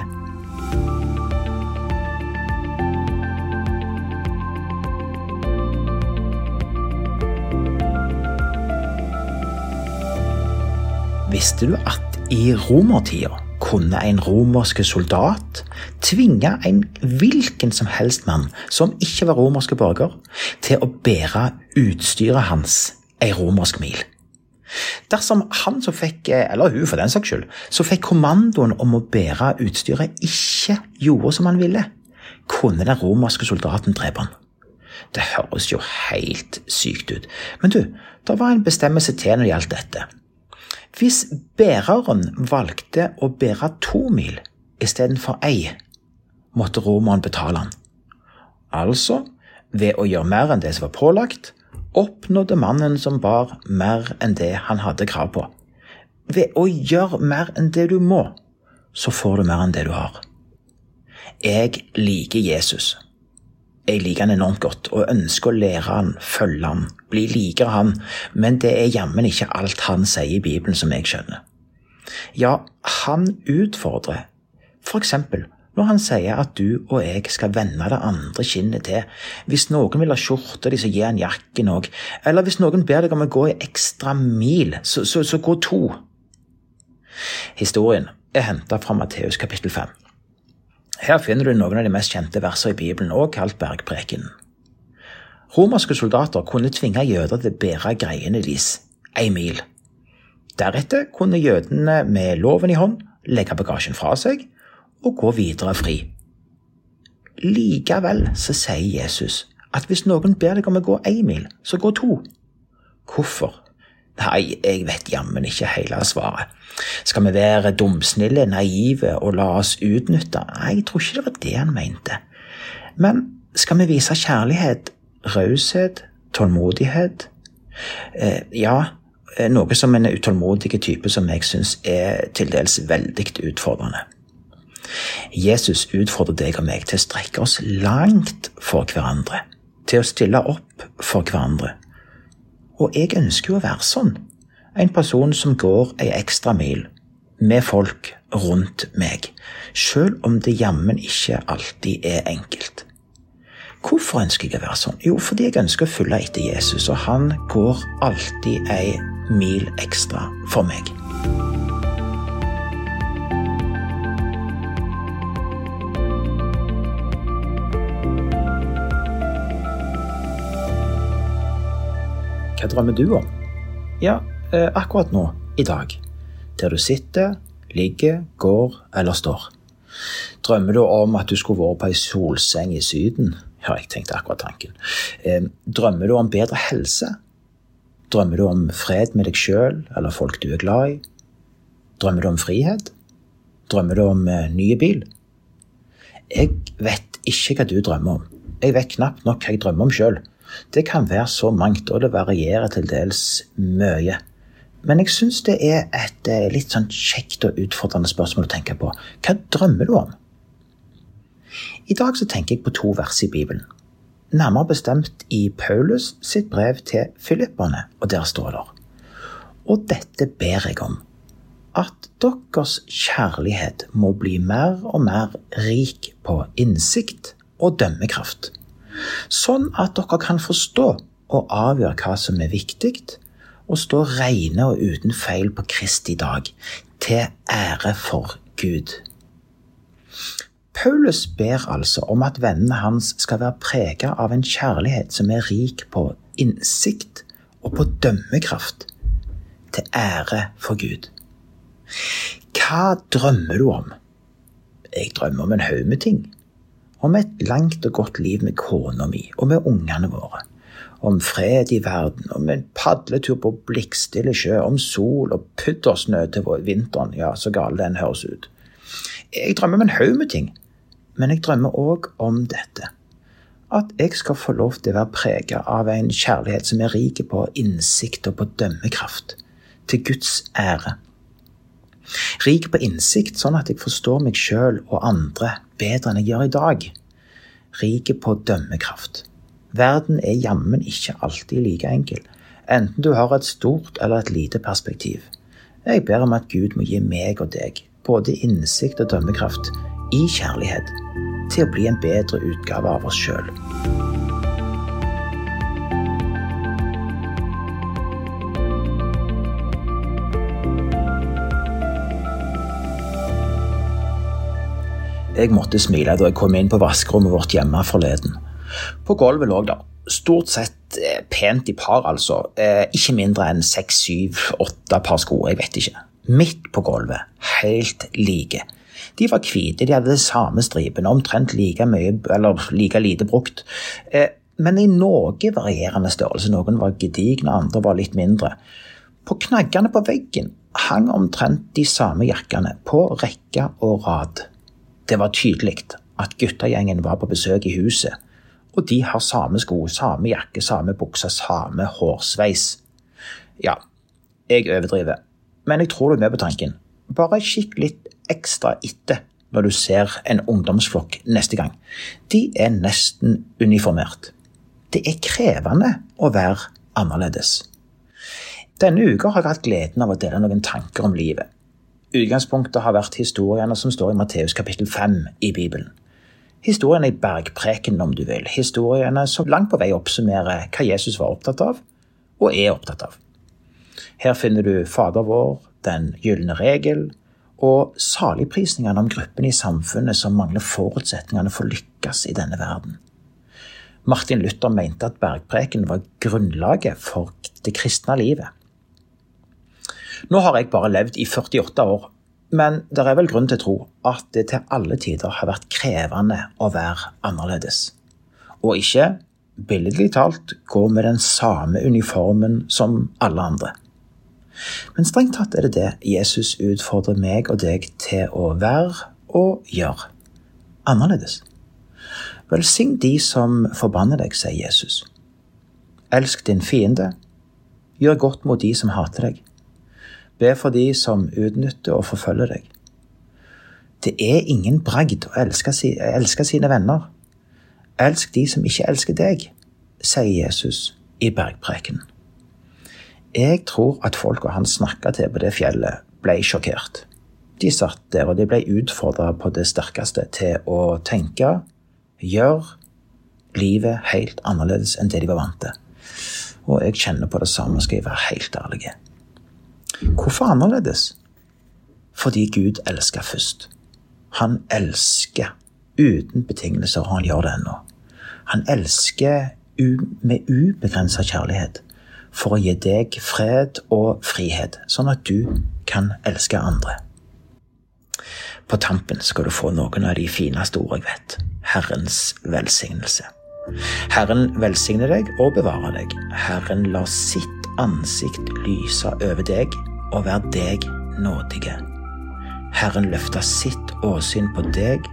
[SPEAKER 10] Visste du at i romertida kunne en romerske soldat tvinge en hvilken som helst mann som ikke var romerske borger, til å bære utstyret hans ei romersk mil. Dersom han som fikk, eller hun for den saks skyld, som fikk kommandoen om å bære utstyret, ikke gjorde som han ville, kunne den romerske soldaten drepe han. Det høres jo helt sykt ut, men du, det var en bestemmelse til når det gjaldt dette. Hvis bæreren valgte å bære to mil istedenfor ei, måtte romeren betale han. Altså, ved å gjøre mer enn det som var pålagt, oppnådde mannen som bar, mer enn det han hadde krav på. Ved å gjøre mer enn det du må, så får du mer enn det du har. Jeg liker Jesus. Jeg liker han enormt godt og ønsker å lære han, følge han, bli likere han, men det er jammen ikke alt han sier i Bibelen som jeg skjønner. Ja, han utfordrer, for eksempel når han sier at du og jeg skal vende det andre kinnet til. Hvis noen vil ha skjorta di, så gi han jakken òg. Eller hvis noen ber deg om å gå i ekstra mil, så, så, så gå to. Historien er henta fra Matteus kapittel 5. Her finner du noen av de mest kjente versene i Bibelen, også kalt bergprekenen. Romerske soldater kunne tvinge jøder til å bære greiene deres en mil. Deretter kunne jødene med loven i hånd legge bagasjen fra seg og gå videre fri. Likevel så sier Jesus at hvis noen ber deg om å gå én mil, så gå to. Hvorfor? Nei, jeg vet jammen ikke hele svaret. Skal vi være dumsnille, naive og la oss utnytte? Nei, jeg tror ikke det var det han mente. Men skal vi vise kjærlighet, raushet, tålmodighet? Eh, ja, eh, noe som en utålmodig type som jeg syns er til dels veldig utfordrende. Jesus utfordrer deg og meg til å strekke oss langt for hverandre, til å stille opp for hverandre og jeg ønsker jo å være sånn. En person som går ei ekstra mil. med folk rundt meg, sjøl om det jammen ikke alltid er enkelt. Hvorfor ønsker jeg å være sånn? Jo, fordi jeg ønsker å følge etter Jesus, og han går alltid ei mil ekstra for meg. Hva drømmer du om? Ja, eh, akkurat nå, i dag. Der du sitter, ligger, går eller står. Drømmer du om at du skulle vært på ei solseng i Syden? Ja, jeg tenkte akkurat tanken. Drømmer du om bedre helse? Drømmer du om fred med deg sjøl eller folk du er glad i? Drømmer du om frihet? Drømmer du om eh, nye bil? Jeg vet ikke hva du drømmer om. Jeg vet knapt nok hva jeg drømmer om sjøl. Det kan være så mangt, og det varierer til dels mye. Men jeg syns det er et eh, litt sånn kjekt og utfordrende spørsmål å tenke på. Hva drømmer du om? I dag så tenker jeg på to vers i Bibelen. Nærmere bestemt i Paulus sitt brev til filipperne, og der står det Og dette ber jeg om, at deres kjærlighet må bli mer og mer rik på innsikt og dømmekraft sånn at dere kan forstå og avgjøre hva som er viktig, og stå rene og uten feil på Kristi dag, til ære for Gud. Paulus ber altså om at vennene hans skal være prega av en kjærlighet som er rik på innsikt og på dømmekraft, til ære for Gud. Hva drømmer du om? Jeg drømmer om en haug med ting om et langt og godt liv med kona mi og med ungene våre. Om fred i verden, om en padletur på blikkstille sjø, om sol og puddersnø til vinteren, ja, så gal den høres ut. Jeg drømmer om en haug med ting, men jeg drømmer òg om dette. At jeg skal få lov til å være prega av en kjærlighet som er rik på innsikt og på dømmekraft. Til Guds ære. Rik på innsikt, sånn at jeg forstår meg sjøl og andre bedre enn jeg gjør i dag. Rik på dømmekraft. Verden er jammen ikke alltid like enkel, enten du har et stort eller et lite perspektiv. Jeg ber om at Gud må gi meg og deg både innsikt og dømmekraft i kjærlighet til å bli en bedre utgave av oss sjøl. Jeg måtte smile da jeg kom inn på vaskerommet vårt hjemme forleden. På gulvet lå det stort sett eh, pent i par, altså. Eh, ikke mindre enn seks, syv, åtte par sko, jeg vet ikke. Midt på gulvet, helt like. De var hvite, de hadde de samme stripene, omtrent like mye, eller like lite brukt. Eh, men i noe varierende størrelse. Noen var gedigne, andre var litt mindre. På knaggene på veggen hang omtrent de samme jakkene, på rekke og rad. Det var tydelig at guttegjengen var på besøk i huset, og de har samme sko, samme jakke, samme bukse, samme hårsveis. Ja, jeg overdriver, men jeg tror du er med på tanken. Bare kikk litt ekstra etter når du ser en ungdomsflokk neste gang. De er nesten uniformert. Det er krevende å være annerledes. Denne uka har jeg hatt gleden av å dele noen tanker om livet. Utgangspunktet har vært historiene som står i Matteus kapittel 5 i Bibelen. Historiene i bergpreken, om du vil. Historiene som langt på vei oppsummerer hva Jesus var opptatt av, og er opptatt av. Her finner du Fader vår, Den gylne regel, og saligprisningene om gruppene i samfunnet som mangler forutsetningene for å lykkes i denne verden. Martin Luther mente at bergpreken var grunnlaget for det kristne livet. Nå har jeg bare levd i 48 år, men det er vel grunn til å tro at det til alle tider har vært krevende å være annerledes. Og ikke, billedlig talt, gå med den samme uniformen som alle andre. Men strengt tatt er det det Jesus utfordrer meg og deg til å være og gjøre. Annerledes. Velsign de som forbanner deg, sier Jesus. Elsk din fiende. Gjør godt mot de som hater deg. Be for de som utnytter og forfølger deg. Det er ingen bragd å elske, elske sine venner. Elsk de som ikke elsker deg, sier Jesus i bergpreken. Jeg tror at folka han snakka til på det fjellet, ble sjokkert. de satt der, og de ble utfordra på det sterkeste til å tenke, gjøre livet helt annerledes enn det de var vant til. Og jeg kjenner på det samme, skal jeg være helt ærlig. Hvorfor annerledes? Fordi Gud elsker først. Han elsker uten betingelser, og han gjør det ennå. Han elsker med ubegrensa kjærlighet for å gi deg fred og frihet, sånn at du kan elske andre. På tampen skal du få noen av de fineste ord jeg vet. Herrens velsignelse. Herren velsigne deg og bevare deg. Herren la sitt ansikt lyse over deg og være deg nådige. Herren løfter sitt åsyn på deg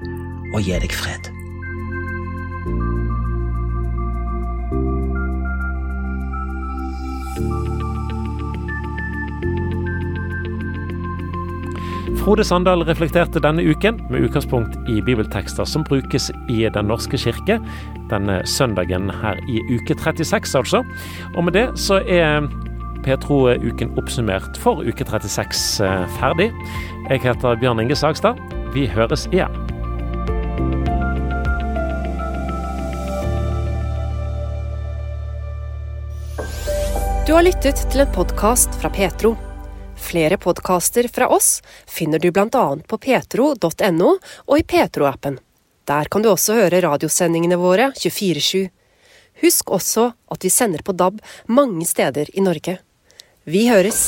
[SPEAKER 10] og gir deg fred.
[SPEAKER 2] Frode Sandal reflekterte denne uken med utgangspunkt i bibeltekster som brukes i Den norske kirke denne søndagen her i uke 36, altså. Og med det så er Petro-uken oppsummert for uke 36 eh, ferdig. Jeg heter Bjørn Inge Sagstad. Vi høres igjen.
[SPEAKER 1] Du har lyttet til en podkast fra Petro. Flere podkaster fra oss finner du bl.a. på petro.no og i Petro-appen. Der kan du også høre radiosendingene våre 24-7. Husk også at vi sender på DAB mange steder i Norge. Vi høres!